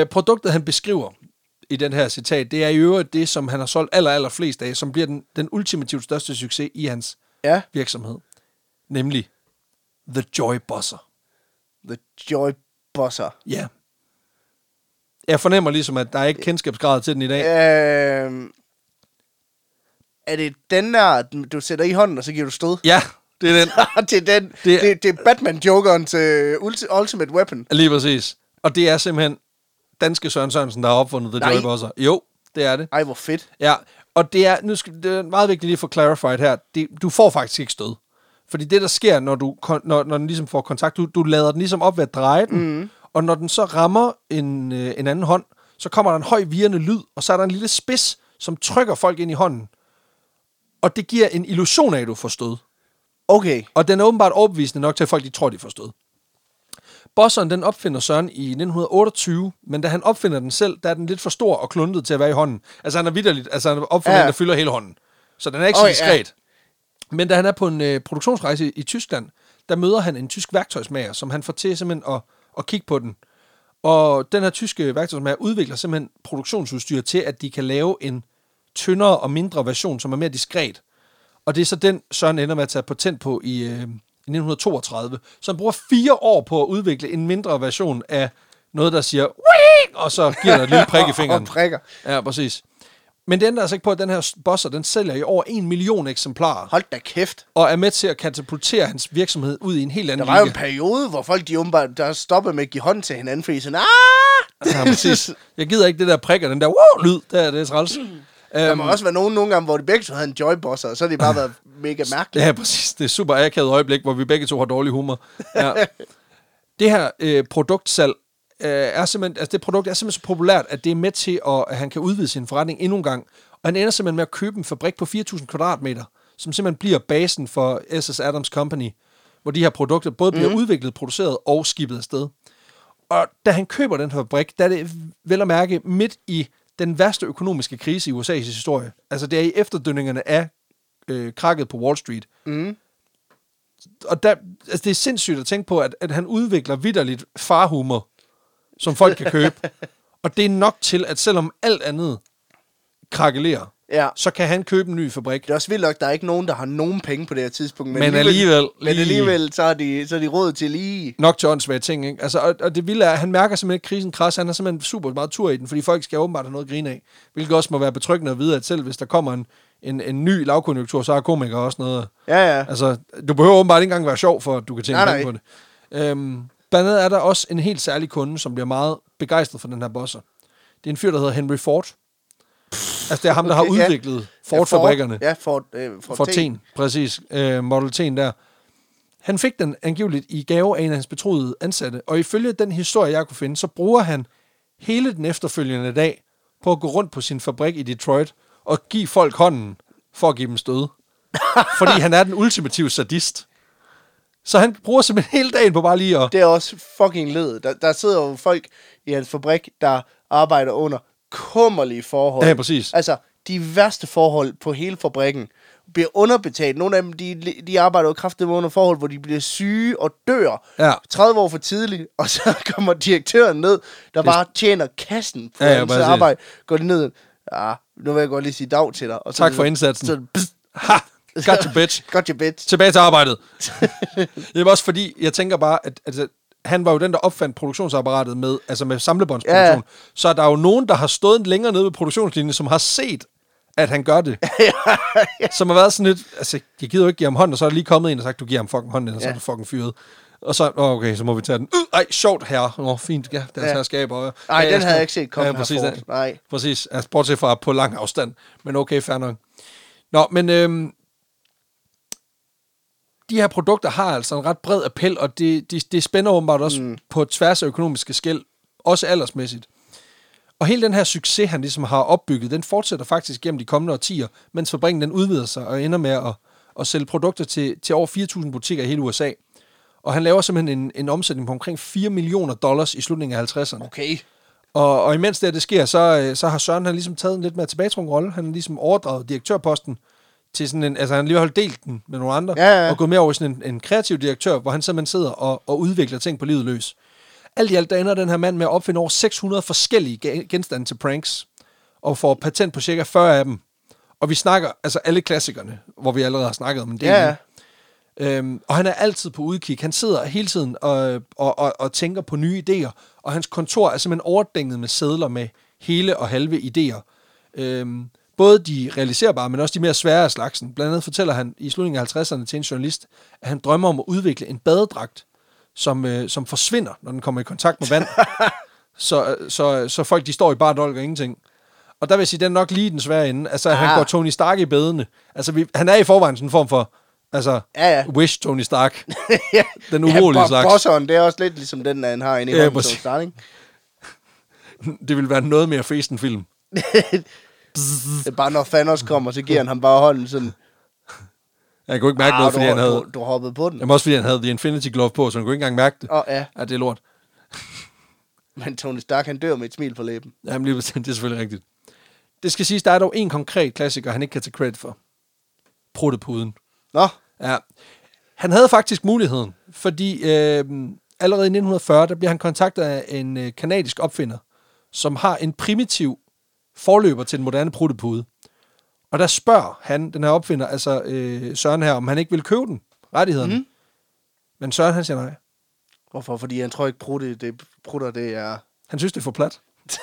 Øh, produktet, han beskriver i den her citat, det er i øvrigt det, som han har solgt aller, aller flest af, som bliver den, den ultimativt største succes i hans Ja, virksomhed. Nemlig The Joy Buzzer. The Joy Bosser. Ja. Jeg fornemmer ligesom, at der er ikke kendskabsgrad til den i dag. Øh, er det den der, du sætter i hånden, og så giver du stød? Ja, det er den. [laughs] det er den. Det- Det, det, det er Batman-jokeren til Ulti- Ultimate Weapon. Lige præcis. Og det er simpelthen danske Søren Sørensen, der har opfundet The. Joy Buzzer. Jo, det er det. Ej, hvor fedt. Ja, og det er, nu skal, det er meget vigtigt lige at få clarified her. Det, du får faktisk ikke stød. Fordi det, der sker, når, du, når, når den ligesom får kontakt, du, du lader den ligesom op ved at dreje den, mm. Og når den så rammer en, øh, en anden hånd, så kommer der en høj virrende lyd, og så er der en lille spids, som trykker folk ind i hånden. Og det giver en illusion af, at du får stød. Okay. Og den er åbenbart overbevisende nok til, at folk de tror, de får stød. Bosseren, den opfinder Søren i 1928, men da han opfinder den selv, der er den lidt for stor og kluntet til at være i hånden. Altså han er vidderligt, altså han opfinder Ja. ja. den, der fylder hele hånden. Så den er ikke Okay, så diskret. Men da han er på en øh, produktionsrejse i, i Tyskland, der møder han en tysk værktøjsmager, som han får til simpelthen at, at kigge på den. Og den her tyske værktøjsmager udvikler simpelthen produktionsudstyr til, at de kan lave en tyndere og mindre version, som er mere diskret. Og det er så den, Søren ender med at tage patent på i, øh, i 1932. Så han bruger fire år på at udvikle en mindre version af noget, der siger, "Wing!" og så giver der et lille prik i [laughs] fingeren. Og prikker. Ja, præcis. Men det ændrer altså ikke på, at den her bosser, den sælger i over en million eksemplarer, Hold da kæft. og er med til at katapultere hans virksomhed ud i en helt Der anden var jo en periode, hvor folk de åbenbart, der stoppede med at give hånd til hinanden, fordi sådan, ah! Ja, præcis. Jeg gider ikke det der prikker, den der wow, lyd, der, det er træls. Der Um, må også være nogen, nogle gange, hvor de begge to havde en joybosser, og så har det bare været mega mærkeligt. Ja, præcis. Det er super akavet øjeblik, hvor vi begge to har dårlig humor. Ja. [laughs] det her øh, produktsalg øh, er simpelthen, altså det produkt er simpelthen så populært, at det er med til, at, at han kan udvide sin forretning endnu en gang. Og han ender simpelthen med at købe en fabrik på 4.000 kvadratmeter, som simpelthen bliver basen for SS Adams Company, hvor de her produkter både bliver mm. udviklet, produceret og skibet afsted. Og da han køber den her fabrik, der er det vel at mærke midt i den værste økonomiske krise i USA's historie. Altså det er i efterdønningerne af øh, krakket på Wall Street. Mm. Og der, altså det er sindssygt at tænke på, at, at han udvikler vidderligt farhumor, som folk kan købe. [laughs] og det er nok til, at selvom alt andet krakelerer, Ja. så kan han købe en ny fabrik. Det er også vildt nok, der er ikke nogen, der har nogen penge på det her tidspunkt. Men alligevel Men lige- alligevel, så er de, så er de råd til lige... nok til åndssvage ting, ikke? Altså, og, og det vilde er, at han mærker simpelthen ikke krisen kras. Han har simpelthen super meget tur i den, fordi folk skal åbenbart have noget at grine af. Hvilket også må være betryggende at vide, at selv hvis der kommer en, en, en ny lavkonjunktur, så har komikere også noget. Ja, ja. Altså, du behøver åbenbart ikke engang være sjov, for at du kan tjene Nej, penge på det. Øhm, blandt andet er der også en helt særlig kunde, som bliver meget begejstret for den her bosser. Det er en fyr, der hedder Henry Ford. Altså, det er ham, der har Okay, ja. udviklet Ford-fabrikkerne. Ja, Ford, øh, Ford, For T. T'en, præcis. Øh, Model T'en der. Han fik den angiveligt i gave af en af hans betroede ansatte, og ifølge den historie, jeg kunne finde, så bruger han hele den efterfølgende dag på at gå rundt på sin fabrik i Detroit og give folk hånden for at give dem stød. [laughs] Fordi han er den ultimative sadist. Så han bruger simpelthen hele dagen på bare lige at... Det er også fucking led. Der, der sidder jo folk i hans fabrik, der arbejder under kummerlige forhold. Ja, præcis. Altså, de værste forhold på hele fabrikken bliver underbetalt. Nogle af dem, de, de arbejder jo kraftigt under forhold, hvor de bliver syge og dør Ja. 30 år for tidligt, [laughs] og så kommer direktøren ned, der bare tjener kassen på Ja, hans arbejde. Går de ned, ja, nu vil jeg godt lige sige dag til dig. Og så, Tak for indsatsen. Så, pst, Ha! Got you, [laughs] bitch. got your bitch. Tilbage til arbejdet. [laughs] det var også fordi, jeg tænker bare, at altså, han var jo den, der opfandt produktionsapparatet med, altså med samlebåndsproduktion. Ja. Ja. Så der er jo nogen, der har stået længere nede ved produktionslinjen, som har set, at han gør det. [laughs] Som har været sådan lidt, altså, jeg gider jo ikke give ham hånd, og så er der lige kommet en og sagt, du giver ham fucking hånden, og så Ja. er du fucking fyret. Og så, åh, okay, så må vi tage den. Øh, ej, sjovt her. Åh, fint, ja, deres Ja. ja. herskaber. Nej, ja, den havde jeg ikke set komme ja, her præcis, ja. Nej. Præcis, altså bortset fra på lang afstand. Men okay, fair nok. Nå, men øhm, de her produkter har altså en ret bred appel, og det, det, det spænder åbenbart også mm. på tværs af økonomiske skæld, også aldersmæssigt. Og hele den her succes, han ligesom har opbygget, den fortsætter faktisk gennem de kommende årtier, mens fabrikken den udvider sig og ender med at, at sælge produkter til, til over 4.000 butikker i hele USA. Og han laver simpelthen en, en omsætning på omkring 4 millioner dollars i slutningen af 50'erne. Okay. Og, og imens det, det sker, så, øh, så har Søren han ligesom taget en lidt mere tilbagetrukket rolle. Han har ligesom overdraget direktørposten til sådan en, altså han har lige holdt delt den med nogle andre, Ja, ja. og gået mere over i sådan en, en kreativ direktør, hvor han simpelthen sidder og, og udvikler ting på livet løs. Alt i alt, der ender den her mand med at opfinde over 600 forskellige ge- genstande til pranks, og får patent på cirka 40 af dem. Og vi snakker, altså alle klassikerne, hvor vi allerede har snakket om en del. Ja, ja. Øhm, og han er altid på udkig. Han sidder hele tiden og, og, og, og tænker på nye idéer, og hans kontor er simpelthen overdænget med sædler med hele og halve idéer. Øhm, både de realiserbare, men også de mere svære af slagsen. Blandt andet fortæller han i slutningen af 50'erne til en journalist, at han drømmer om at udvikle en badedragt, som, øh, som forsvinder, når den kommer i kontakt med vand. [laughs] så, så, så folk de står i bare dolk og ingenting. Og der vil jeg sige, den er nok lige den svære ende. Altså, ah. han Ah. går Tony Stark i bedene. Altså, vi, han er i forvejen sådan en form for, altså, Ja, ja. Wish Tony Stark. [laughs] ja. Den urolige ja, slags. Bosseren, det er også lidt ligesom den, han har inde i Ja, ja, præcis. Start, ikke? [laughs] det vil være noget mere fest end film. Det er bare, når Thanos kommer, så giver han ham bare hånden sådan. Jeg kunne ikke mærke "Ah, noget, du, fordi han havde... du, du hoppede på den. Jamen også fordi han havde The Infinity Glove på, så han kunne ikke engang mærke det. Åh, ja. Ja, det er lort. Men Tony Stark, han dør med et smil på læben. Jamen lige bestemt, [laughs] det er selvfølgelig rigtigt. Det skal siges, der er dog en konkret klassiker, han ikke kan tage credit for. Pruttepuden. Nå, Ja. Han havde faktisk muligheden, fordi øh, allerede i 1940, der bliver han kontaktet af en øh, kanadisk opfinder, som har en primitiv forløber til den moderne pruttepude. Og der spørger han, den her opfinder, altså øh, Søren her, om han ikke vil købe den, rettighederne. Mm. Men Søren, han siger nej. hvorfor? Fordi han tror ikke, prutte, det, prutter, det er... Han synes, det er for plat. [laughs]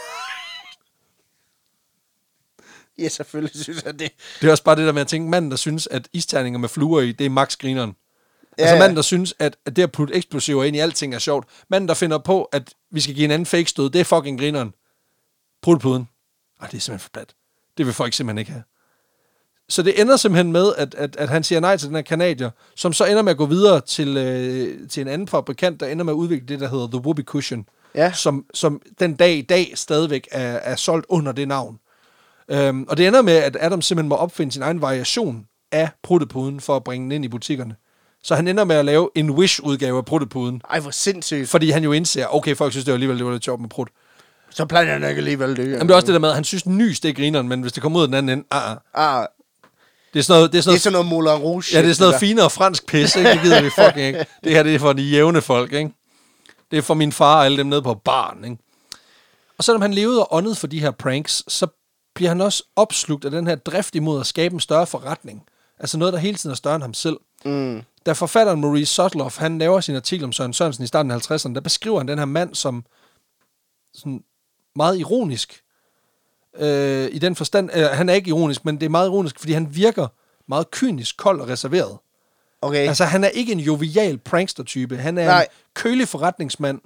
Ja, selvfølgelig synes jeg det. Det er også bare det der med at tænke, manden, der synes, at isterninger med fluer i, det er max grineren. Ja, altså manden, der synes, at, at det at putte eksplosiver ind i alting er sjovt. Manden, der finder på, at vi skal give en anden fake stød, det er fucking grineren. Pruttepuden. Ej, det er simpelthen for plat. Det vil folk simpelthen ikke have. Så det ender simpelthen med, at, at, at han siger nej til den her kanadier, som så ender med at gå videre til, øh, til en anden fabrikant, der ender med at udvikle det, der hedder The Whoopee Cushion, Ja. som, som den dag i dag stadigvæk er, er solgt under det navn. Øhm, og det ender med, at Adam simpelthen må opfinde sin egen variation af pruttepuden for at bringe den ind i butikkerne. Så han ender med at lave en Wish-udgave af Pruttepuden. Ej, hvor sindssygt. Fordi han jo indser, okay, folk synes det var alligevel, det var lidt sjovt med prut. Så plejer han ikke alligevel det. Jamen, det er også det der med, at han synes, nys det er grineren, men hvis det kommer ud af den anden ende, ah, ah. Ah, Det er sådan noget, det er sådan det er noget, sådan noget Moulin Rouge. ja, det er sådan noget der. finere fransk pis, ikke? Det gider vi fucking ikke. Det her, det er for de jævne folk, ikke? Det er for min far og alle dem nede på baren, ikke? Og selvom han levede og åndede for de her pranks, så bliver han også opslugt af den her drift imod at skabe en større forretning. Altså noget, der hele tiden er større end ham selv. Mm. Da forfatteren Maurice Sotloff, han laver sin artikel om Søren Sørensen i starten af 50'erne, der beskriver han den her mand som sådan meget ironisk. Øh, I den forstand, øh, han er ikke ironisk, men det er meget ironisk, fordi han virker meget kynisk, kold og reserveret. Okay. Altså, han er ikke en jovial prankster-type. Han er Nej. en kølig forretningsmand,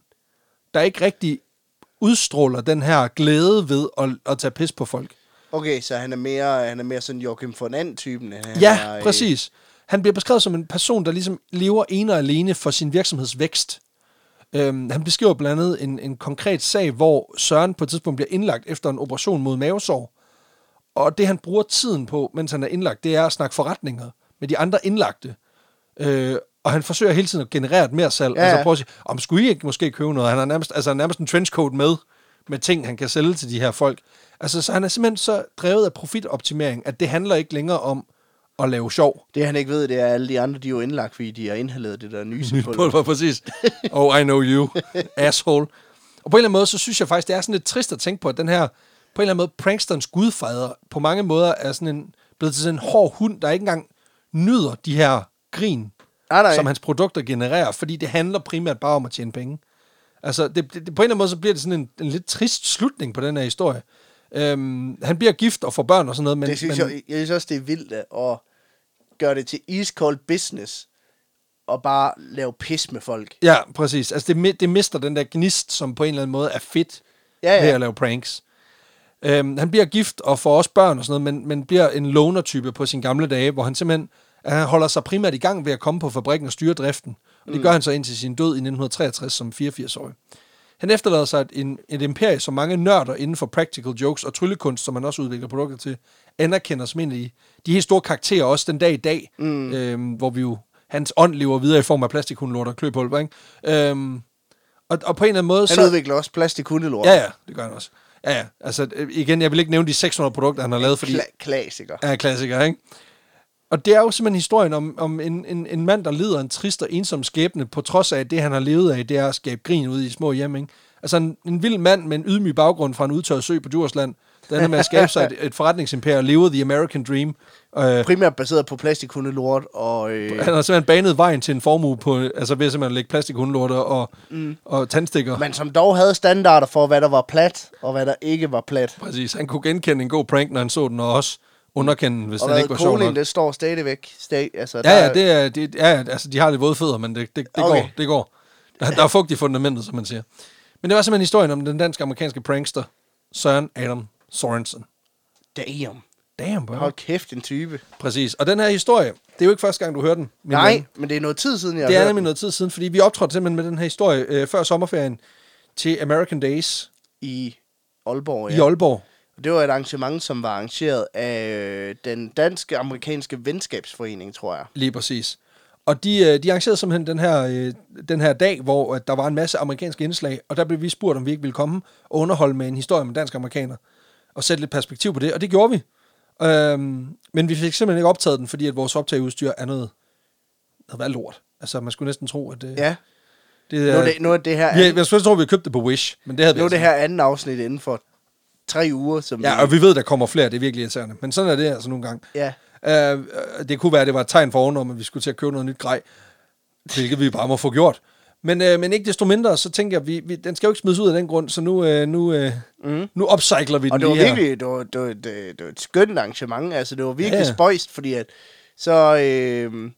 der ikke rigtig udstråler den her glæde ved at, at tage pis på folk. Okay, så han er mere, han er mere sådan Joachim von And-typen. Ja, er, øh, præcis. Han bliver beskrevet som en person, der ligesom lever ene og alene for sin virksomheds vækst. Øhm, han beskriver blandt andet en, en konkret sag, hvor Søren på et tidspunkt bliver indlagt efter en operation mod mavesår. Og det, han bruger tiden på, mens han er indlagt, det er at snakke forretninger med de andre indlagte. Øh, og han forsøger hele tiden at generere et mere salg. Ja, Ja, altså ja. prøve at sige, om skulle I ikke måske købe noget? Han har nærmest, altså nærmest en trenchcoat med, med ting, han kan sælge til de her folk. Altså, så han er simpelthen så drevet af profitoptimering, at det handler ikke længere om at lave sjov. Det han ikke ved, det er, at alle de andre, de er jo indlagt, fordi de har indhaleret det der nye [laughs] Nyt pulver, præcis. [laughs] Oh, I know you, asshole. Og på en eller anden måde, så synes jeg faktisk, det er sådan lidt trist at tænke på, at den her, på en eller anden måde, pranksterens gudfader, på mange måder er sådan en, blevet til sådan en hård hund, der ikke engang nyder de her grin, Nej, nej. som hans produkter genererer, fordi det handler primært bare om at tjene penge. Altså, det, det, det, på en eller anden måde, så bliver det sådan en, en lidt trist slutning på den her historie. Øhm, han bliver gift og får børn og sådan noget, men, det synes men jeg, jeg synes også, det er vildt at gøre det til iskold business og bare lave pis med folk. Ja, præcis. Altså, det, det mister den der gnist, som på en eller anden måde er fedt Ja, ja. ved at lave pranks. Øhm, han bliver gift og får også børn og sådan noget, men, men bliver en loner-type på sine gamle dage, hvor han simpelthen han holder sig primært i gang ved at komme på fabrikken og styre driften. Og det Mm. gør han så indtil sin død i 1963 som 84-årig. Han efterlader sig et, en, et imperie, som mange nørder inden for practical jokes og tryllekunst, som man også udvikler produkter til, anerkender som en af de, de helt store karakterer også den dag i dag, mm. øhm, hvor vi jo, hans ånd lever videre i form af plastikhundlort og kløpulver, ikke? Øhm, og, og på en eller anden måde... Han så, udvikler også plastikhundelort. Ja, ja, det gør han også. Ja, ja. Altså, øh, igen, jeg vil ikke nævne de 600 produkter, han har lavet, fordi... Kla- klassiker. Ja, klassiker, ikke? Og det er jo simpelthen historien om, om en, en, en mand, der lider en trist og ensom skæbne, på trods af, at det, han har levet af, det er at skabe grin ude i små hjem, ikke? Altså en, en vild mand med en ydmyg baggrund fra en udtørret sø på Djursland, der ender med at skabe sig et, et forretningsimperium og leve the American dream. Øh, Primært baseret på plastikhundelort og... Øh, han har simpelthen banet vejen til en formue på, altså ved simpelthen at lægge plastikhundlorter og, mm. og tandstikker. men som dog havde standarder for, hvad der var plat, og hvad der ikke var plat. Præcis. Han kunne genkende en god prank, når han så den, og også underkende den, hvis Og den ikke var sjov nok. Det står stadigvæk. Stag, altså, Ja, ja, det er, det, ja, altså, de har lidt våde fødder, men det, det, det Okay. går, det går. Der, der er fugt i fundamentet, som man siger. Men det var simpelthen historien om den danske-amerikanske prankster, Søren Adam Sorensen. Damn. Damn, bro. Hold kæft, en type. Præcis. Og den her historie, det er jo ikke første gang, du hører den. min Nej, ven. men det er noget tid siden, jeg Det er nemlig noget tid siden, fordi vi optrådte simpelthen med den her historie øh, før sommerferien til American Days i Aalborg. Ja. i Aalborg. Og Det var et arrangement, som var arrangeret af øh, den danske-amerikanske venskabsforening, tror jeg. Lige præcis. Og de, øh, de arrangerede simpelthen den her, øh, den her dag, hvor øh, der var en masse amerikanske indslag, og der blev vi spurgt, om vi ikke ville komme og underholde med en historie med dansk-amerikaner, og sætte lidt perspektiv på det, og det gjorde vi. Øhm, men vi fik simpelthen ikke optaget den, fordi at vores optageudstyr er noget, noget værd lort. Altså, man skulle næsten tro, at det, Ja, det nu er... det, nu er det her, anden, jeg skulle tro, at vi købte det på Wish, men det havde vi nu er det altså her anden afsnit inden for tre uger. Som Ja, og vi ved, der kommer flere, det er virkelig irriterende. Men sådan er det altså nogle gange. ja. Uh, det kunne være, at det var et tegn for ovenom, at vi skulle til at købe noget nyt grej, hvilket vi bare må få gjort. Men, uh, men ikke desto mindre, så tænker jeg, vi, vi, den skal jo ikke smides ud af den grund, så nu, uh, nu, uh, Mm. nu upcycler vi Og den det var her. virkelig, det var, det, var, det, det var et skønt arrangement. Altså, det var virkelig Ja, ja, spøjst, fordi at så øh,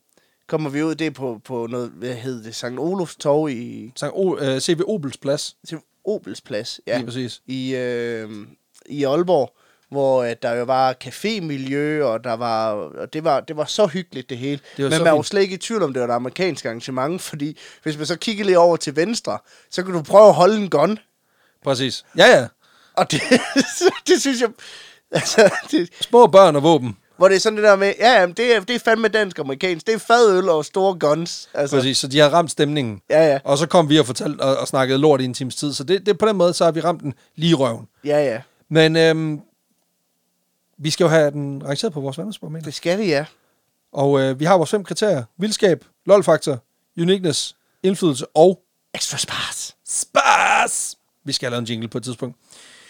kommer vi ud, det på, på noget, hvad hed det, Sankt Olofs Torv i Sankt o, uh, CV Obels plads, til Obels Plads. ja. Ja. lige præcis. i, øh, i Aalborg, hvor at der jo var cafémiljø, og der var, og det var, det var så hyggeligt det hele. Det var Men man var jo slet ikke i tvivl om, det var et amerikansk arrangement, [laughs] fordi hvis man så kigger lige over til venstre, så kan du prøve at holde en gun. Præcis. Ja, ja. Og det, [laughs] det synes jeg, altså, det, Små børn og våben. Hvor det er sådan det der med, ja, jamen, det, er, det er fandme dansk-amerikansk. Det er fadøl og store guns. Altså, Præcis, så de har ramt stemningen. Ja, ja. Og så kom vi og fortalte og, og snakkede lort i en times tid. Så det, det, på den måde, så har vi ramt den lige i røven. Ja, ja. Men øhm, vi skal jo have den rangeret på vores vandelsbarometer. Det skal vi, ja. Og øh, vi har vores fem kriterier. Vildskab, lol-faktor, uniqueness, indflydelse og Extra spars. spas. Vi skal have lavet en jingle på et tidspunkt.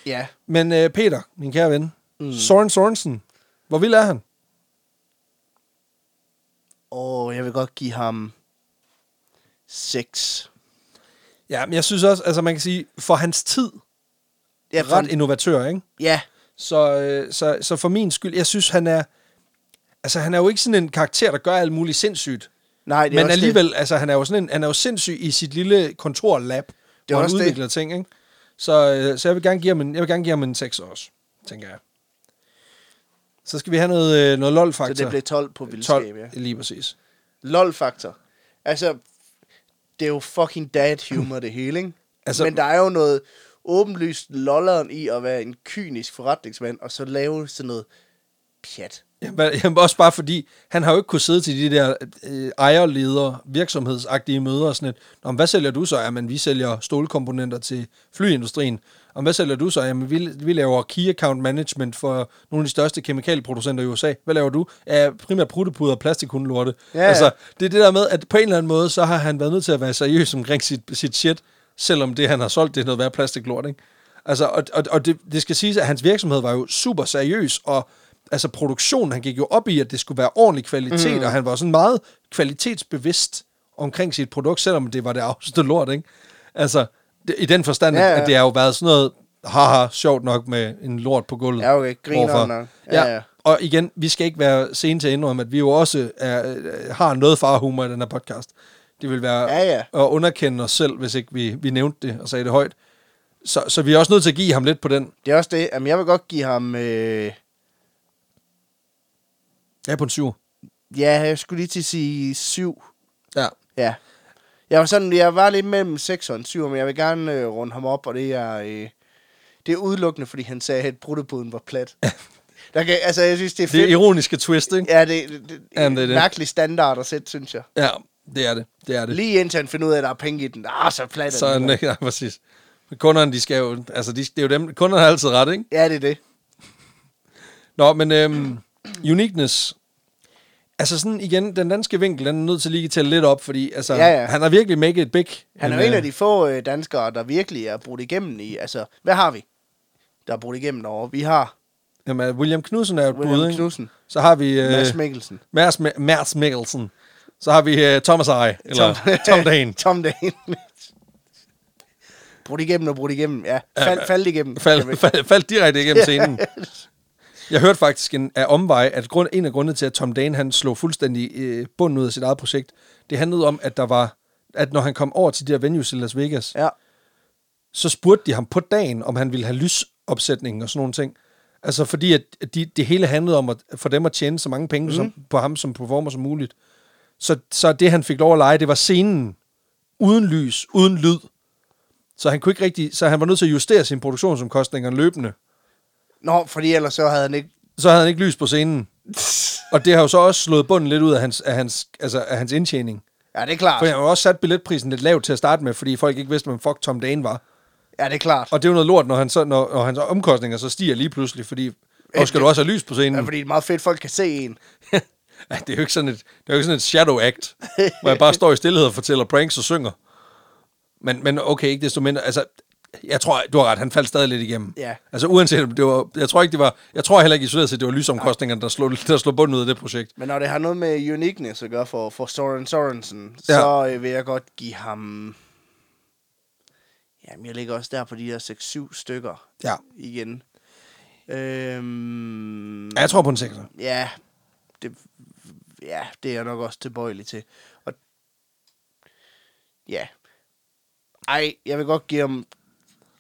Ja. Men øh, Peter, min kære ven, mm. Soren Sorensen, hvor vild er han? Og jeg vil godt give ham 6. Ja, men jeg synes også, altså man kan sige, for hans tid, Ja, ret innovatør, ikke? ja, Så, øh, så, så for min skyld, jeg synes, han er... Altså, han er jo ikke sådan en karakter, der gør alt muligt sindssygt. nej, det er Men alligevel, det. altså, han er jo sådan en, han er jo sindssyg i sit lille kontorlab, Det er hvor han også det. udvikler ting, ikke? Så, øh, så jeg vil gerne give ham en, jeg vil gerne give ham en 6 også, tænker jeg. Så skal vi have noget, øh, noget Så lol-faktor. det blev 12 på 12, vildskab, ja. lige præcis. LOL-faktor. Altså, det er jo fucking dad humor, [laughs] det hele, ikke? Altså, Men der er jo noget åbenlyst lolleren i at være en kynisk forretningsmand, og så lave sådan noget pjat. Jamen, [laughs] jamen, også bare fordi, han har jo ikke kunnet sidde til de der øh, ejerledere, virksomhedsagtige møder og sådan et. Nå, hvad sælger du så? Jamen, vi sælger stålkomponenter til flyindustrien. Og hvad sælger du så? Jamen, vi, vi laver key account management for nogle af de største kemikalieproducenter i USA. Hvad laver du? Ja, primært pruttepuder og plastikhundelorte. Ja, ja. Altså, det er det der med, at på en eller anden måde, så har han været nødt til at være seriøs omkring sit, sit shit, selvom det, han har solgt, det er noget værd plastiklort, ikke? Altså, og, og, og det, det skal siges, at hans virksomhed var jo super seriøs, og altså produktionen, han gik jo op i, at det skulle være ordentlig kvalitet, mm. og han var sådan meget kvalitetsbevidst omkring sit produkt, selvom det var det afste lort, ikke? Altså, det, i den forstand, Ja, ja, at det har jo været sådan noget, haha, sjovt nok med en lort på gulvet. Ja, okay, griner nok. Ja, Ja, ja. ja. Og igen, vi skal ikke være sene til at indrømme, at vi jo også er, øh, har noget farhumor i den her podcast. Det vil være Ja, ja. at underkende os selv, hvis ikke vi, vi nævnte det og sagde det højt. Så, så vi er også nødt til at give ham lidt på den. Det er også det. Jamen, jeg vil godt give ham... Øh, Ja, på en syv. ja, jeg skulle lige til at sige 7. Ja. Ja. Jeg var sådan, jeg var lidt mellem 6 og en 7, men jeg vil gerne øh, runde ham op, og det er, øh, det er udelukkende, fordi han sagde, at bruttepuden var plat. [laughs] Der kan, altså, jeg synes, det er Det er fedt. ironiske twist, ikke? Ja, det, det, det, er det. mærkelig standard at sætte, synes jeg. Ja, det er det. Det er det. Lige indtil han finder ud af, at der er penge i den. Ah, så plat er Så den. [laughs] ja, præcis. Men kunderne, de skal jo, altså de, det er jo dem, kunderne har altid ret, ikke? Ja, det er det. Nå, men øhm, uniqueness. Altså sådan igen, den danske vinkel, den er nødt til lige at tælle lidt op, fordi altså, Ja, ja. han har virkelig make it big. Han er jo en af øh, de få øh, danskere, der virkelig er brudt igennem i... Altså, hvad har vi, der er brudt igennem over? Vi har Jamen, William Knudsen er jo bud, William ikke? Knudsen, Så har vi øh, Mads Mikkelsen. Mærs, Mærs Mikkelsen. Så har vi øh, Thomas Eje, eller Tom, [laughs] Tom Dane. [laughs] Tom Dane. brudt igennem og brudt igennem. Ja, fald, fald igennem. Fald, fald, faldt direkte igennem scenen. Jeg hørte faktisk en, af omvej, at grund, en af grundene til, at Tom Dane han slog fuldstændig øh, bunden ud af sit eget projekt, det handlede om, at der var, at når han kom over til de der venues i Las Vegas, Ja, så spurgte de ham på dagen, om han ville have lysopsætning og sådan nogle ting. Altså fordi, at de, det hele handlede om at, for dem at tjene så mange penge mm. som, på ham som performer som muligt. Så, så det, han fik lov at lege, det var scenen. Uden lys, uden lyd. Så han kunne ikke rigtig, så han var nødt til at justere sine produktionsomkostninger løbende. Nå, fordi ellers så havde han ikke... Så havde han ikke lys på scenen. Og det har jo så også slået bunden lidt ud af hans, af hans, altså af hans indtjening. Ja, det er klart. For han har jo også sat billetprisen lidt lavt til at starte med, fordi folk ikke vidste, hvem fuck Tom Dane var. Ja, det er klart. Og det er jo noget lort, når, han så, når, når hans omkostninger så stiger lige pludselig, fordi og skal du også have lys på scenen? Ja, fordi det er meget fedt, folk kan se en. [laughs] det er jo ikke sådan et, det er jo ikke sådan et shadow act, hvor jeg bare står i stillhed og fortæller pranks og synger. Men, men okay, ikke desto mindre, altså, jeg tror, du har ret, han faldt stadig lidt igennem. Ja. Altså uanset, om det var, jeg tror ikke, det var, jeg tror heller ikke isoleret set, det var lysomkostningerne, der slog, der slog bunden ud af det projekt. Men når det har noget med uniqueness at gøre for, for Soren Sorensen, Ja. så øh, vil jeg godt give ham... Jamen, jeg ligger også der på de der 6-7 stykker Ja. igen. Øhm, ja jeg tror på en sekser. Ja, det, ja, det er jeg nok også tilbøjelig til. Og, ja. Ej, jeg vil godt give ham...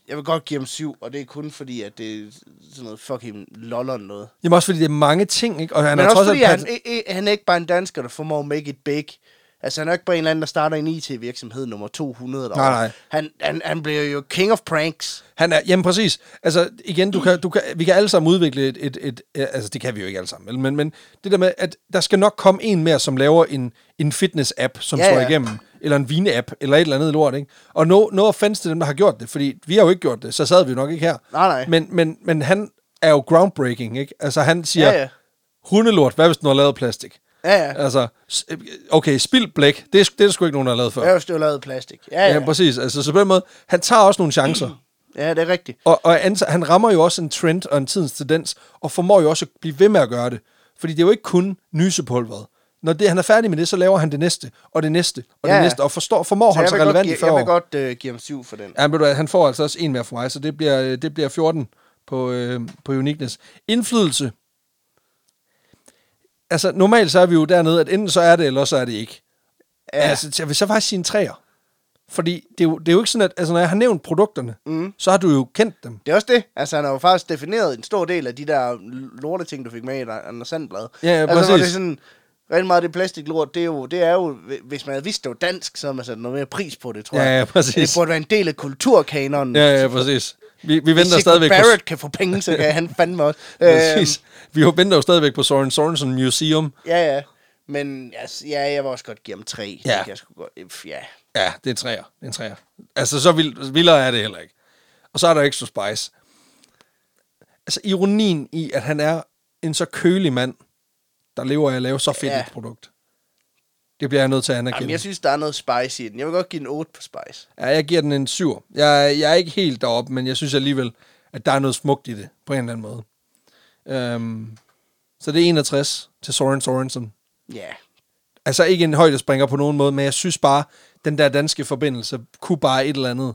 Jeg vil godt give ham syv, og det er kun fordi, at det er sådan noget fucking loller noget. Jamen også fordi det er mange ting, ikke? Og han Men har også trods fordi, alt... han, han er ikke bare en dansker, der formår at make it big. Altså, han er ikke bare en eller anden, der starter en IT-virksomhed nummer 200 derovre. Nej, nej. Han, han, han bliver jo king of pranks. Han er, jamen præcis. Altså igen, du kan, du kan, vi kan alle sammen udvikle et, et, et, et, altså det kan vi jo ikke alle sammen, men, men det der med, at der skal nok komme en mere, som laver en, en fitness-app, som ja, slår ja. igennem, eller en vine-app, eller et eller andet lort, ikke? Og no, no offense til dem, der har gjort det, fordi vi har jo ikke gjort det, så sad vi jo nok ikke her. Nej, nej. Men, men, men han er jo groundbreaking, ikke? Altså han siger, Ja, ja. hundelort, hvad hvis den har lavet plastik? Ja, ja. Altså, okay, spildt blæk, det er, det er der sgu ikke nogen, der har lavet før. Jeg har jo lavet plastik. Ja, Ja, ja. ja præcis. Altså, så på den måde, han tager også nogle chancer. Ja, det er rigtigt. Og, og han rammer jo også en trend og en tidens tendens, og formår jo også at blive ved med at gøre det. Fordi det er jo ikke kun nysepulveret. Når det, han er færdig med det, så laver han det næste, og det næste, og Ja, det ja. næste, og forstår, formår at holde sig relevant i 40 jeg vil godt uh, give ham syv for den. Ja, men du han får altså også en mere for mig, så det bliver, øh, det bliver 14 på, øh, på uniqueness. Indflydelse. Altså, normalt så er vi jo dernede, at enten så er det, eller så er det ikke. Ja. Altså, jeg vil så faktisk sige en træer. Fordi det er, jo, det er jo ikke sådan, at altså, når jeg har nævnt produkterne, mm. så har du jo kendt dem. Det er også det. Altså, han har jo faktisk defineret en stor del af de der lorte ting, du fik med i Anders Sandblad. Ja, ja, altså, præcis. det er sådan, rigtig meget det plastiklort, det er jo, det er jo, hvis man havde vidst, det var dansk, så havde man sat noget mere pris på det, tror Ja, jeg. ja, præcis. Det burde være en del af kulturkanonen. Ja, ja, præcis. Vi, vi Hvis venter Sigurd stadigvæk Barrett kan få penge, så kan han fandme også. [laughs] Øhm, Præcis. Vi jo venter jo stadigvæk på Soren Sorensen Museum. ja, ja. Men altså, ja, jeg vil også godt give ham tre. Ja. Jeg sgu godt, ja. Ja, det er en træer. Det er en træer. Altså, så vild, vildere er det heller ikke. Og så er der Extra Spice. Altså, ironien i, at han er en så kølig mand, der lever af at lave så fedt Ja. et produkt. Det bliver jeg nødt til at anerkende. Jamen, jeg synes, der er noget spice i den. Jeg vil godt give den 8 på spice. Ja, jeg giver den en 7. Jeg, jeg er ikke helt deroppe, men jeg synes alligevel, at der er noget smukt i det, på en eller anden måde. Um, så det er 61 til Soren Sorensen. Ja. Altså ikke en højdespringer på nogen måde, men jeg synes bare, den der danske forbindelse kunne bare et eller andet.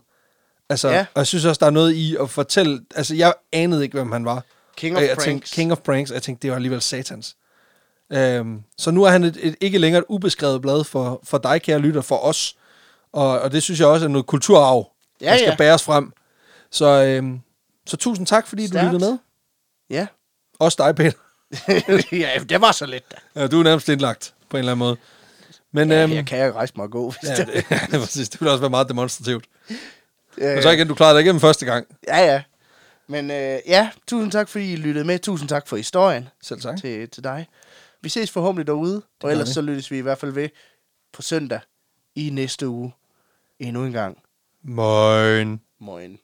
Altså, Ja. ja. og jeg synes også, der er noget i at fortælle... Altså, jeg anede ikke, hvem han var. King of Og jeg pranks. Tænkte, King of Pranks. og Jeg tænkte, det var alligevel satans. Øhm, så nu er han et, et, ikke længere et ubeskrevet blad for, for dig, kære lytter, for os. Og, og det synes jeg også er noget kulturarv, Ja, der skal ja. bæres frem. Så, øhm, så tusind tak, fordi Stærkt. du lyttede med. Ja. Også dig, Peter. [laughs] ja, det var så let da. Ja, du er nærmest indlagt på en eller anden måde. Men, Ja, øhm, jeg kan jeg rejse mig og gå, hvis Ja, det, det, [laughs] ja, præcis. Det ville også være meget demonstrativt. øh, Men så igen, du klarede dig igennem første gang. Ja, ja. Men øh, ja, tusind tak, fordi I lyttede med. Tusind tak for historien Selv tak. til, til dig. Vi ses forhåbentlig derude, og gør ellers vi. så lyttes vi i hvert fald ved på søndag i næste uge. Endnu en gang. Moin. Moin.